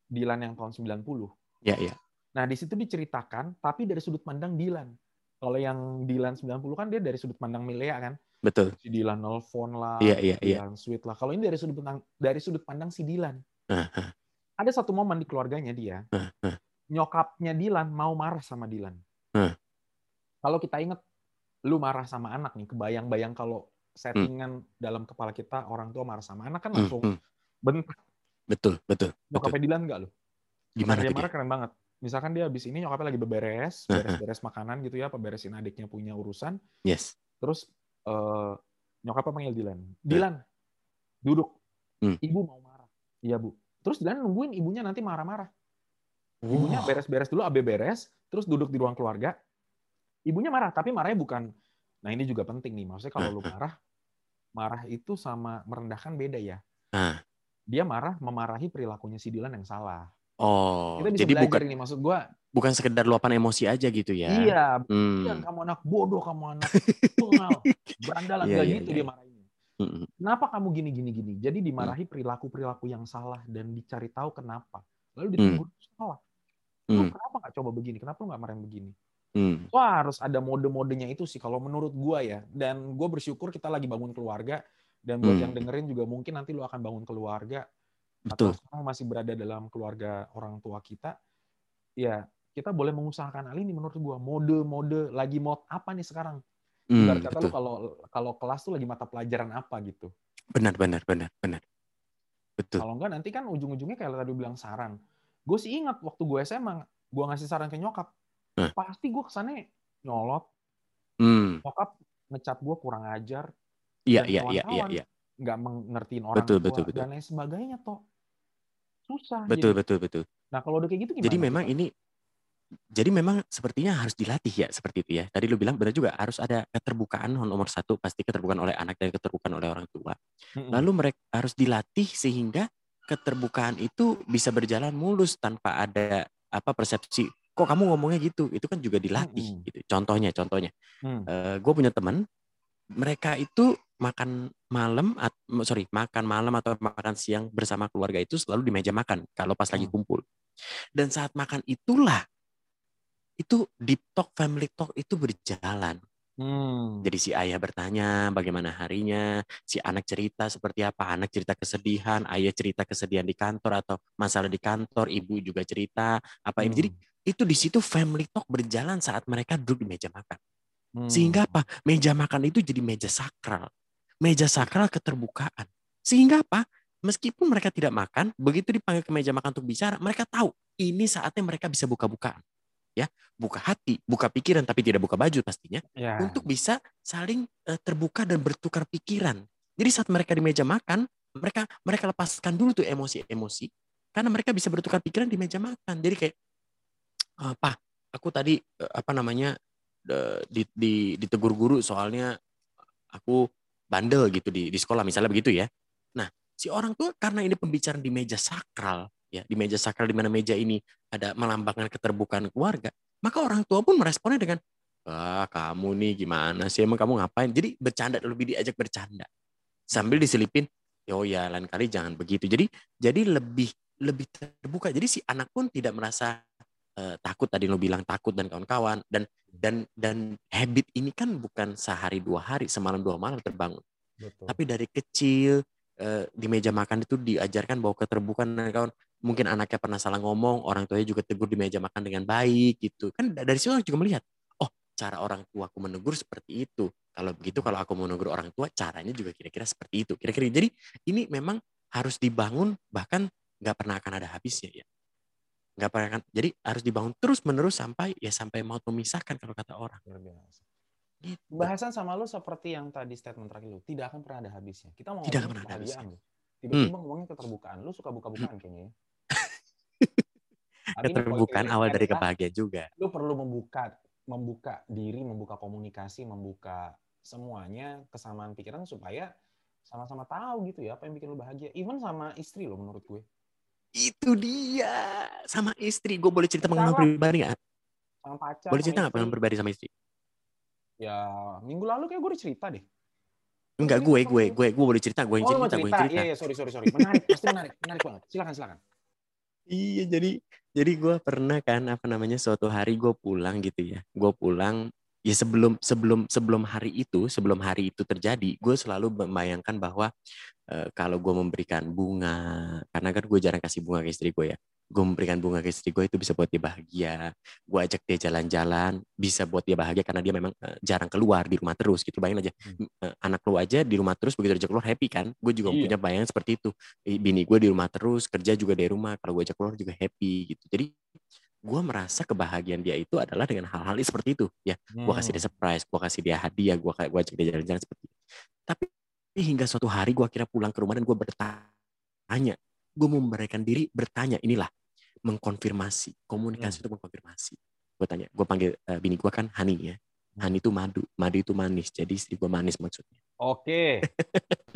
Dilan yang tahun 90. Iya, iya. Nah, di situ diceritakan tapi dari sudut pandang Dilan. Kalau yang Dilan 90 kan dia dari sudut pandang Milea kan. Betul. Si Dilan nelfon lah, Iya, iya, iya. Dilan sweet lah. Kalau ini dari sudut pandang dari sudut pandang si Dilan. Ah, ah, Ada satu momen di keluarganya dia, ah, ah. nyokapnya Dilan mau marah sama Dilan. Hmm. Kalau kita inget, lu marah sama anak nih, kebayang-bayang kalau settingan dalam kepala kita orang tua marah sama anak kan Hmm, langsung hmm. bentak. Betul, betul. Betul. Nyokapnya Dilan enggak lu? Gimana dia marah keren banget. Misalkan dia habis ini nyokapnya lagi beberes, Hmm, beres-beres makanan gitu ya, apa beresin adiknya punya urusan, Yes. terus eh, nyokapnya panggil Dilan. Dilan, duduk. Hmm. Ibu mau marah. Iya, Bu. Terus Dilan nungguin ibunya nanti marah-marah. Ibunya beres-beres dulu, abe beres, terus duduk di ruang keluarga. Ibunya marah, tapi marahnya bukan. Nah ini juga penting nih, maksudnya kalau lu marah, marah itu sama merendahkan beda ya. Ah. Dia marah memarahi perilakunya si Dilan yang salah. Oh, Kita bisa jadi bukan ini, maksud gua. bukan sekedar luapan emosi aja gitu ya? Iya, Hmm. Dilan, kamu anak bodoh, kamu anak bengal, berandalan, Iya, Nggak iya, gitu iya, dia iya. marahinnya. Mm-mm. Kenapa kamu gini gini gini? Jadi dimarahi perilaku-perilaku yang salah dan dicari tahu kenapa. Lalu Hmm. ditegur salah. Lu Hmm. kenapa nggak coba begini? Kenapa lu nggak marahin begini? Hmm. Wah harus ada mode-modenya itu sih kalau menurut gua ya. Dan gue bersyukur kita lagi bangun keluarga. Dan buat Hmm. yang dengerin juga mungkin nanti lu akan bangun keluarga. Betul. Atau sekarang masih berada dalam keluarga orang tua kita. Ya kita boleh mengusahakan hal ini menurut gua. Mode-mode lagi mode apa nih sekarang? Hmm, Ibarat kata lu kalau kalau kelas tuh lagi mata pelajaran apa gitu. Benar, benar, benar, benar. Betul. Kalau enggak nanti kan ujung-ujungnya kayak tadi bilang saran. Gue sih ingat waktu gue SMA, gue ngasih saran ke nyokap. Hah? Pasti gue kesannya nyolot, Hmm. nyokap ngecat gue kurang ajar, Iya, iya, iya, iya, iya. nggak mengertiin orang Betul, tua, betul, betul. dan lain sebagainya toh. Susah. Betul, jadi. betul, betul. Nah kalau udah kayak gitu gimana? Jadi memang ini jadi memang sepertinya harus dilatih ya seperti itu ya. Tadi lu bilang benar juga harus ada keterbukaan nomor satu pasti keterbukaan oleh anak dan keterbukaan oleh orang tua. Lalu mereka harus dilatih sehingga keterbukaan itu bisa berjalan mulus tanpa ada apa persepsi kok kamu ngomongnya gitu. Itu kan juga dilatih Mm-mm. gitu. Contohnya, contohnya Hmm. gue punya teman mereka itu makan malam at- sorry makan malam atau makan siang bersama keluarga itu selalu di meja makan kalau pas lagi Hmm. kumpul dan saat makan itulah itu deep talk family talk itu berjalan Hmm. jadi si ayah bertanya bagaimana harinya si anak cerita seperti apa anak cerita kesedihan ayah cerita kesedihan di kantor atau masalah di kantor ibu juga cerita apa ini Hmm. jadi itu di situ family talk berjalan saat mereka duduk di meja makan Hmm. sehingga apa? Meja makan itu jadi meja sakral. Meja sakral keterbukaan. Sehingga apa? Meskipun mereka tidak makan, begitu dipanggil ke meja makan untuk bicara, mereka tahu ini saatnya mereka bisa buka-bukaan. Ya, buka hati, buka pikiran tapi tidak buka baju pastinya Ya. untuk bisa saling eh, terbuka dan bertukar pikiran. Jadi saat mereka di meja makan, mereka mereka lepaskan dulu tuh emosi-emosi karena mereka bisa bertukar pikiran di meja makan. Jadi kayak apa? Aku tadi eh, apa namanya eh, di, di ditegur guru soalnya aku bandel gitu di di sekolah misalnya begitu ya. Nah, si orang tua karena ini pembicaraan di meja sakral ya, di meja sakral di mana meja ini ada melambangkan keterbukaan keluarga, maka orang tua pun meresponnya dengan ah kamu nih gimana sih emang kamu ngapain jadi bercanda lebih diajak bercanda sambil diselipin oh ya lain kali jangan begitu jadi jadi lebih lebih terbuka jadi si anak pun tidak merasa uh, takut tadi lo bilang takut dan kawan-kawan dan dan dan habit ini kan bukan sehari dua hari semalam dua malam terbangun Betul. tapi dari kecil uh, di meja makan itu diajarkan bahwa keterbukaan dan kawan mungkin anaknya pernah salah ngomong orang tuanya juga tegur di meja makan dengan baik gitu kan dari situ juga melihat cara orang tua aku menegur seperti itu. Kalau begitu kalau aku menegur orang tua caranya juga kira-kira seperti itu. Kira-kira jadi ini memang harus dibangun bahkan nggak pernah akan ada habisnya ya. Nggak pernah akan, jadi harus dibangun terus menerus sampai ya sampai mau memisahkan kalau kata orang. Gitu. Bahasan sama lu seperti yang tadi statement terakhir lu, tidak akan pernah ada habisnya. Kita mau tidak akan pernah ada habisnya. Tiba-tiba hmm. ngomongin keterbukaan, lu suka buka-bukaan hmm. kayaknya ya. keterbukaan awal dari kebahagiaan juga. Lu perlu membuka membuka diri, membuka komunikasi, membuka semuanya kesamaan pikiran supaya sama-sama tahu gitu ya apa yang bikin lo bahagia. Even sama istri lo menurut gue. Itu dia sama istri. Gue boleh cerita pengalaman pribadi nggak? Sama pacar. Boleh cerita nggak pengalaman pribadi sama istri? Ya minggu lalu kayak gue udah cerita deh. Enggak, gue, gue, gue, gue boleh cerita, gue yang oh, cerita, gue yang cerita. Iya, iya, sorry, sorry, sorry. Menarik, pasti menarik, menarik banget. Silakan, silakan. Iya, jadi jadi gue pernah kan apa namanya suatu hari gue pulang gitu ya gue pulang ya sebelum sebelum sebelum hari itu sebelum hari itu terjadi gue selalu membayangkan bahwa e, kalau gue memberikan bunga karena kan gue jarang kasih bunga ke istri gue ya gue memberikan bunga ke istri gue itu bisa buat dia bahagia gue ajak dia jalan-jalan bisa buat dia bahagia karena dia memang uh, jarang keluar di rumah terus gitu bayangin aja hmm. uh, anak lu aja di rumah terus begitu ajak keluar happy kan gue juga iya. punya bayangan seperti itu bini gue di rumah terus kerja juga dari rumah kalau gue ajak keluar juga happy gitu jadi gue merasa kebahagiaan dia itu adalah dengan hal-hal seperti itu ya hmm. gue kasih dia surprise gue kasih dia hadiah gue gue ajak dia jalan-jalan seperti itu tapi hingga suatu hari gue akhirnya pulang ke rumah dan gue bertanya gue memberikan diri bertanya inilah mengkonfirmasi komunikasi hmm. itu mengkonfirmasi gue tanya gue panggil uh, bini gue kan Hani ya hmm. Hani itu madu madu itu manis jadi istri gue manis maksudnya oke okay.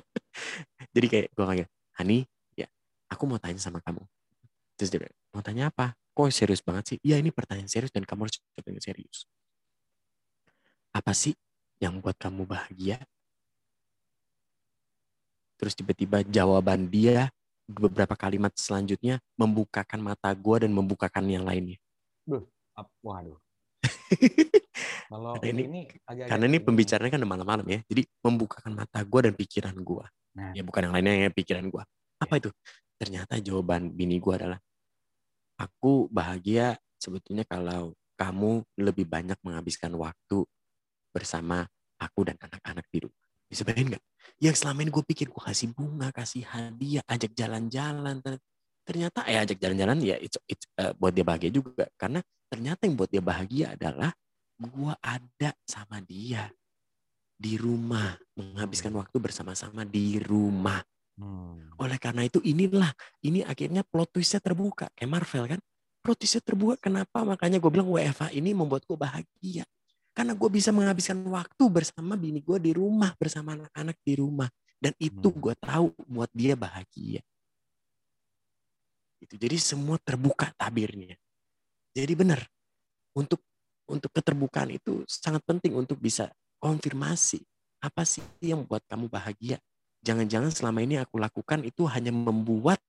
jadi kayak gue panggil Hani ya aku mau tanya sama kamu terus dia bilang mau tanya apa kok serius banget sih iya ini pertanyaan serius dan kamu harus jawab dengan serius apa sih yang buat kamu bahagia terus tiba-tiba jawaban dia beberapa kalimat selanjutnya membukakan mata gue dan membukakan yang lainnya. Duh, waduh. Kalau karena ini, ini agak karena ini pembicaranya kan malam-malam ya, jadi membukakan mata gue dan pikiran gue. Nah. Ya bukan yang lainnya yang pikiran gue. Apa ya. itu? Ternyata jawaban bini gue adalah, aku bahagia sebetulnya kalau kamu lebih banyak menghabiskan waktu bersama aku dan anak-anak di rumah. Bisa bayangin nggak? Yang selama ini gue pikir gue kasih bunga, kasih hadiah, ajak jalan-jalan. Ternyata eh ajak jalan-jalan ya it's, it's, uh, buat dia bahagia juga. Karena ternyata yang buat dia bahagia adalah gue ada sama dia di rumah, menghabiskan waktu bersama-sama di rumah. Hmm. Oleh karena itu inilah, ini akhirnya plot twistnya terbuka. Kayak Marvel kan. Plot twistnya terbuka. Kenapa? Makanya gue bilang WFA ini membuat gue bahagia. Karena gue bisa menghabiskan waktu bersama bini gue di rumah, bersama anak-anak di rumah. Dan itu hmm. gue tahu buat dia bahagia. Itu jadi semua terbuka tabirnya. Jadi benar untuk untuk keterbukaan itu sangat penting untuk bisa konfirmasi apa sih yang membuat kamu bahagia. Jangan-jangan selama ini aku lakukan itu hanya membuat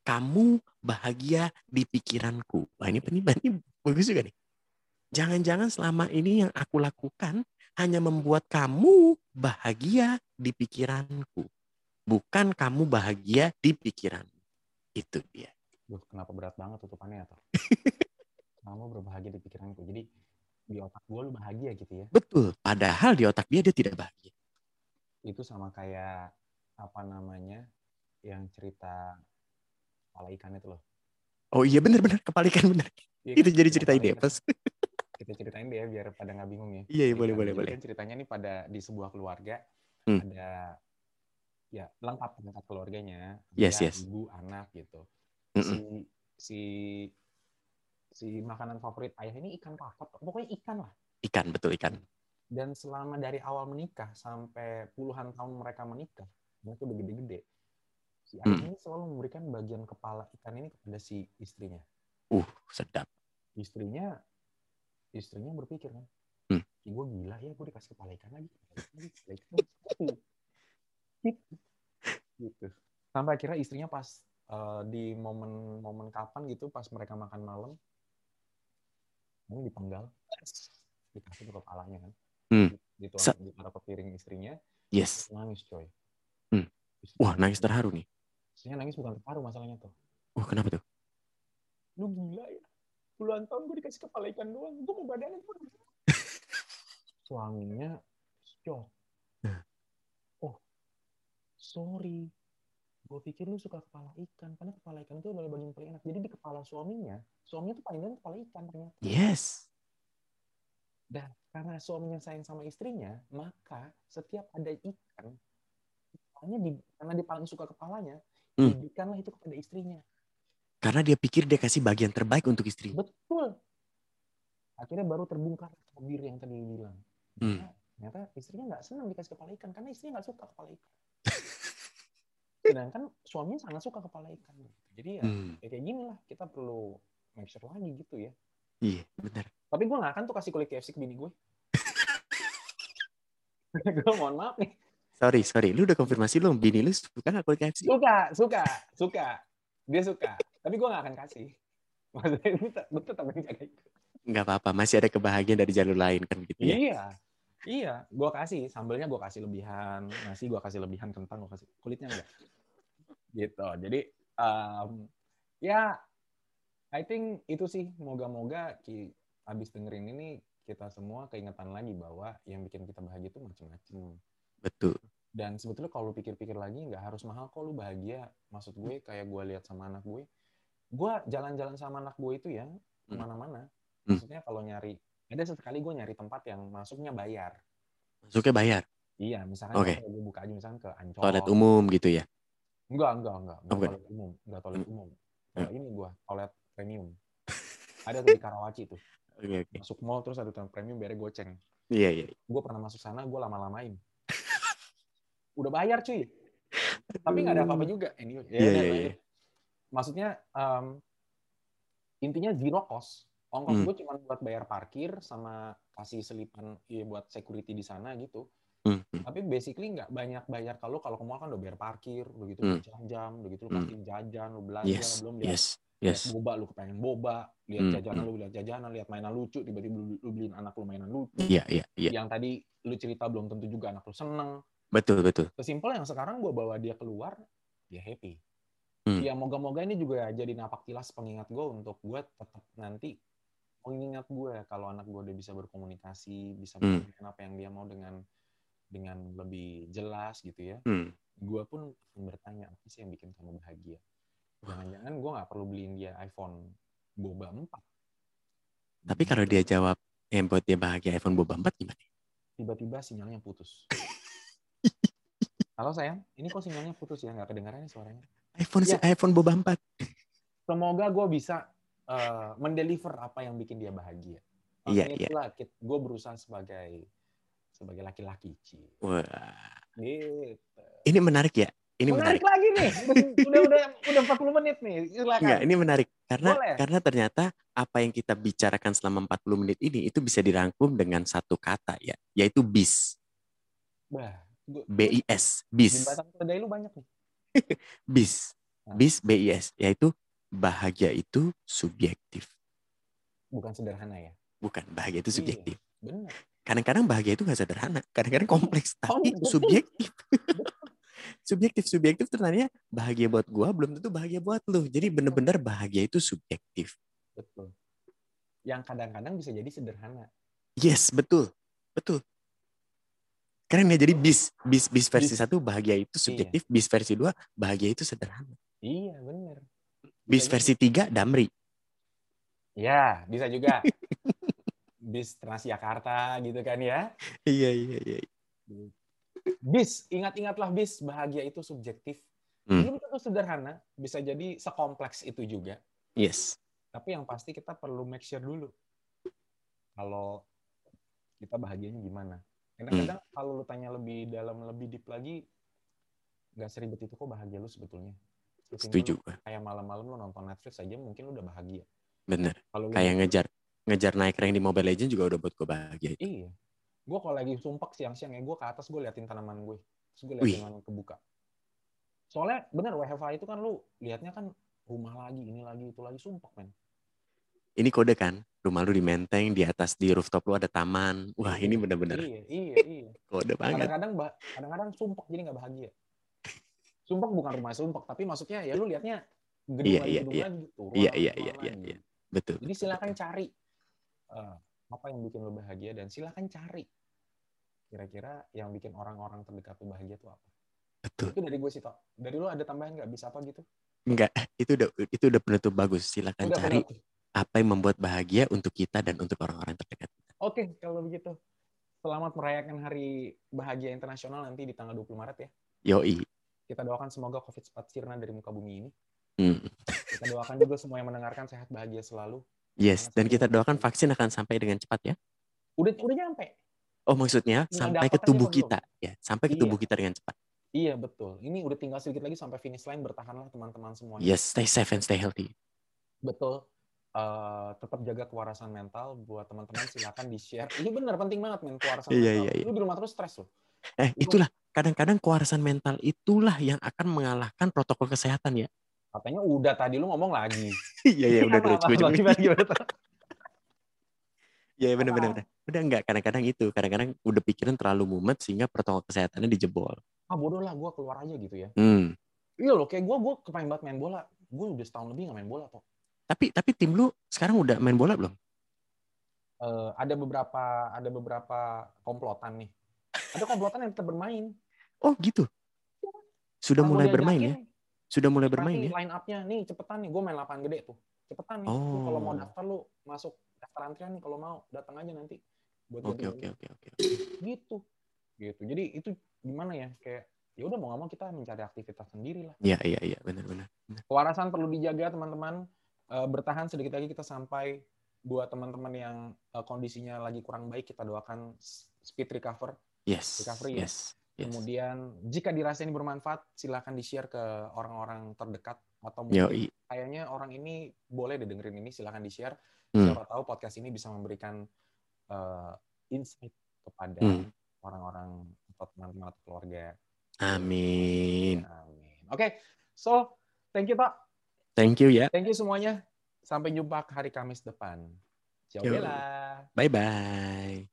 kamu bahagia di pikiranku. Wah ini penting, ini bagus juga nih. Jangan-jangan selama ini yang aku lakukan hanya membuat kamu bahagia di pikiranku. Bukan kamu bahagia di pikiran. Itu dia. Duh, kenapa berat banget tutupannya atau? kamu berbahagia di pikiranku. Jadi di otak gue lu bahagia gitu ya. Betul. Padahal di otak dia dia tidak bahagia. Itu sama kayak apa namanya yang cerita kepala ikan itu loh. Oh iya benar-benar kepala ikan benar. Ya, itu kan? jadi cerita ide pas kita ceritain deh ya biar pada nggak bingung ya. Iya, iya boleh boleh boleh. Kan ceritanya nih pada di sebuah keluarga hmm. ada ya lengkap lengkap keluarganya. Yes yes. Ibu anak gitu. Mm -mm. Si si si makanan favorit ayah ini ikan kakap. Pokoknya ikan lah. Ikan betul ikan. Dan selama dari awal menikah sampai puluhan tahun mereka menikah, mereka udah gede-gede. Si ayah hmm. ini selalu memberikan bagian kepala ikan ini kepada si istrinya. Uh, sedap. Istrinya istrinya berpikir kan, hmm. gue gila ya gue dikasih kepala ikan lagi kepala ikan lagi, kepala ikan. gitu sampai akhirnya istrinya pas eh, di momen-momen kapan gitu pas mereka makan malam ini dipenggal dikasih ke kepalanya kan Hmm. gitu ditaruh ke piring istrinya Yes. nangis coy Wah, nangis terharu nih. istrinya nangis bukan terharu masalahnya tuh. Oh, kenapa tuh? lu gila ya. Puluhan tahun gue dikasih kepala ikan doang. Gue mau badannya gue suaminya shock. Oh sorry. Gue pikir lu suka kepala ikan karena kepala ikan itu adalah bagian paling enak. Jadi di kepala suaminya suaminya tuh paling enak kepala ikan ternyata. Yes. dan karena suaminya sayang sama istrinya maka setiap ada ikan kepalanya di, karena dia paling suka kepalanya Hmm. itu kepada istrinya Karena dia pikir dia kasih bagian terbaik untuk istrinya. Betul. Akhirnya baru terbongkar tabir yang tadi bilang. Hmm. Ternyata, ternyata istrinya nggak senang dikasih kepala ikan karena istrinya nggak suka kepala ikan. Sedangkan suaminya sangat suka kepala ikan. Jadi ya, Hmm. ya kayak gini lah kita perlu make sure lagi gitu ya. Iya, benar. Tapi gue nggak akan tuh kasih kulit KFC ke bini gue. gue mohon maaf nih. Sorry, sorry. Lu udah konfirmasi lu bini lu suka nggak kulit KFC? Suka, suka, suka. Dia suka. Tapi gue nggak akan kasih. Maksudnya tetap, gue tetap menjaga itu. Nggak apa-apa, masih ada kebahagiaan dari jalur lain kan gitu ya. Iya, iya. Gue kasih sambelnya gue kasih lebihan, nasi gue kasih lebihan, kentang gue kasih kulitnya enggak. Gitu. Jadi um, ya, I think itu sih. Moga-moga ki abis dengerin ini kita semua keingetan lagi bahwa yang bikin kita bahagia itu macam-macam. Betul. Dan sebetulnya kalau lu pikir-pikir lagi nggak harus mahal kok lu bahagia. Maksud gue kayak gue lihat sama anak gue, gue jalan-jalan sama anak gue itu ya ke mana-mana. Hmm. Maksudnya kalau nyari, ada sesekali gue nyari tempat yang masuknya bayar. Masuknya bayar. Iya, misalkan Oke. kalau gue buka aja misalkan ke Ancol. Toilet umum gitu ya. Enggak, enggak, enggak. Enggak bukan. toilet umum. Enggak toilet umum. Hmm. Kalau ini gue, toilet premium. Ada tuh di Karawaci tuh. Oke, oke. Masuk mall terus ada toilet premium biar goceng. Iya, iya. Gue pernah masuk sana, gue lama-lamain. Udah bayar cuy. Tapi nggak ada apa-apa juga. Ini, ya, Iya, iya, lanjut. iya. Maksudnya, um, intinya zero cost. Ongkos Hmm. gue cuma buat bayar parkir sama kasih selipan ya, buat security di sana gitu. Hmm, hmm. Tapi basically nggak banyak bayar kalau kalau ke mall kan udah bayar parkir, udah gitu Hmm. jam-jam, udah gitu lu Hmm. pasti jajan, lu belanja, Yes, belum lihat yes, lihat yes. boba, lu kepengen boba, lihat Hmm, jajanan hmm. lu lihat jajanan, lihat mainan lucu, tiba-tiba lu, lu beliin anak lu mainan lucu. Iya, iya, iya. Yang tadi lu cerita belum tentu juga anak lu seneng. Betul, betul. Sesimpel yang sekarang gua bawa dia keluar, dia happy. Hmm. Ya moga-moga ini juga jadi napak tilas pengingat gue untuk gue tetap nanti mengingat gue kalau anak gue udah bisa berkomunikasi, bisa Hmm. apa yang dia mau dengan dengan lebih jelas gitu ya. Hmm. Gue pun akan bertanya apa sih yang bikin kamu bahagia. Jangan-jangan gue nggak perlu beliin dia iPhone boba 4. Tapi kalau dia jawab yang buat dia bahagia iPhone boba 4 gimana? tiba-tiba sinyalnya putus. Halo sayang, ini kok sinyalnya putus ya? Nggak kedengaran nih suaranya. iPhone Ya. iPhone boba 4. Semoga gue bisa eh, mendeliver apa yang bikin dia bahagia. Iya, iya. itulah gue berusaha sebagai sebagai laki-laki Ci. Wah, Gitu. ini menarik ya. Ini menarik, menarik. lagi nih. Udah udah udah 40 menit nih. Silakan. Enggak, ini menarik karena Boleh. karena ternyata apa yang kita bicarakan selama 40 menit ini itu bisa dirangkum dengan satu kata ya, yaitu bis. Bah, gua- BIS, bis. Jembatan keledai lu banyak nih. Bis. Nah. Bis BIS, yaitu bahagia itu subjektif. Bukan sederhana ya. Bukan, bahagia itu Iya. subjektif. Benar. Kadang-kadang bahagia itu nggak sederhana, kadang-kadang kompleks, tapi betul. subjektif. subjektif, subjektif tanya bahagia buat gua belum tentu bahagia buat lu. Jadi bener-bener bahagia itu subjektif. Betul. Yang kadang-kadang bisa jadi sederhana. Yes, betul. Betul. Keren ya, jadi bis. Bis, bis versi Bis. satu bahagia itu subjektif, bis versi dua bahagia itu sederhana. Iya, benar. Bis versi tiga damri. Ya, bisa juga. Bis Transjakarta gitu kan ya. Iya, iya, iya. Bis, ingat-ingatlah bis, bahagia itu subjektif. Hmm. Belum tentu sederhana, bisa jadi sekompleks itu juga. Yes. Tapi yang pasti kita perlu make sure dulu. Kalau kita bahagianya gimana. Kadang-kadang Hmm. kalau lu tanya lebih dalam, lebih deep lagi, nggak seribet itu kok bahagia lu sebetulnya. Sesimpel Setuju lu. Kayak malam-malam lu nonton Netflix aja mungkin lu udah bahagia. Bener. Kalau lu Kayak ngejar ngejar naik rank di Mobile Legends juga udah buat gue bahagia itu. Iya. gue kalau lagi sumpek siang-siang ya gue ke atas gue liatin tanaman gue terus gue Wih. liatin tanaman kebuka soalnya bener WFH itu kan lu liatnya kan rumah lagi ini lagi itu lagi sumpek men Ini kode kan, rumah lu di menteng, di atas di rooftop lu ada taman. Wah ini bener-bener iya iya iya kode banget. kadang-kadang kadang-kadang sumpek jadi nggak bahagia sumpek bukan rumah sumpek tapi maksudnya ya lu liatnya gedung Iya, lagi iya, gedung iya. lagi turun Iya, iya, iya, iya, iya. Betul. jadi silakan cari eh, apa yang bikin lu bahagia dan silakan cari kira-kira yang bikin orang-orang terdekat lu bahagia itu apa Betul. itu dari gue sih toh dari lu ada tambahan nggak bisa apa gitu Enggak, itu udah itu udah penutup bagus. Silakan Udah, cari penuh. Apa yang membuat bahagia untuk kita dan untuk orang-orang terdekat kita. Oke, kalau begitu. Selamat merayakan Hari Bahagia Internasional nanti di tanggal 20 Maret ya. Yoi. Kita doakan semoga COVID cepat sirna dari muka bumi ini. Hmm. Kita doakan juga semua yang mendengarkan sehat bahagia selalu. Yes, dan kita doakan vaksin akan sampai dengan cepat ya. Udah udah nyampe. Oh maksudnya Tinggal sampai ke tubuh belum? kita ya, sampai ke Iya. tubuh kita dengan cepat. Iya betul. Ini udah tinggal sedikit lagi sampai finish line bertahanlah teman-teman semuanya. Yes, stay safe and stay healthy. Betul. Eh, tetap jaga kewarasan mental buat teman-teman silakan di share. Ini benar penting banget men kewarasan Iya, mental. iya, iya. Lu di rumah terus stres loh. Eh, itulah kadang-kadang kewarasan mental itulah yang akan mengalahkan protokol kesehatan ya. Katanya udah tadi lu ngomong lagi. Iya, iya, udah, udah, coba, coba. gimana, gimana? Iya, benar, benar, Apa? benar. Udah enggak, kadang-kadang itu, kadang-kadang udah pikiran terlalu mumet sehingga protokol kesehatannya dijebol. Ah bodoh lah gue keluar aja gitu ya. Hmm. Iya loh, kayak gue, gue kepengen banget main bola. Gue udah setahun lebih gak main bola kok. Tapi tapi tim lu sekarang udah main bola belum? Eh, ada beberapa, ada beberapa komplotan nih. Ada komplotan yang tetap bermain. Oh, gitu. Sudah Orang mulai bermain ya? Sudah mulai bermain ya? line up-nya nih cepetan nih. Gue main lapangan gede tuh. Cepetan nih. Lu kalau mau Oh. daftar lu masuk daftar antrian nih kalau mau datang aja nanti. Oke, oke, oke, oke. Gitu. Gitu. Jadi itu gimana ya? Kayak ya udah mau gak mau kita mencari aktivitas sendiri lah. Iya, iya, iya, benar, benar. Kewarasan perlu dijaga teman-teman. Eh, bertahan sedikit lagi kita sampai buat teman-teman yang eh, kondisinya lagi kurang baik kita doakan speed recover. Yes. Recovery ya. Yes. Yes. Kemudian jika dirasa ini bermanfaat silahkan di share ke orang-orang terdekat atau mungkin Yoi. kayaknya orang ini boleh didengerin ini silahkan di share. Hmm. Siapa tahu podcast ini bisa memberikan eh, insight kepada Hmm. orang-orang atau teman-teman atau keluarga. Amin. Amin. Oke, so thank you Pak. Thank you ya. Thank you semuanya. Sampai jumpa hari Kamis depan. Ciao. Bye bye.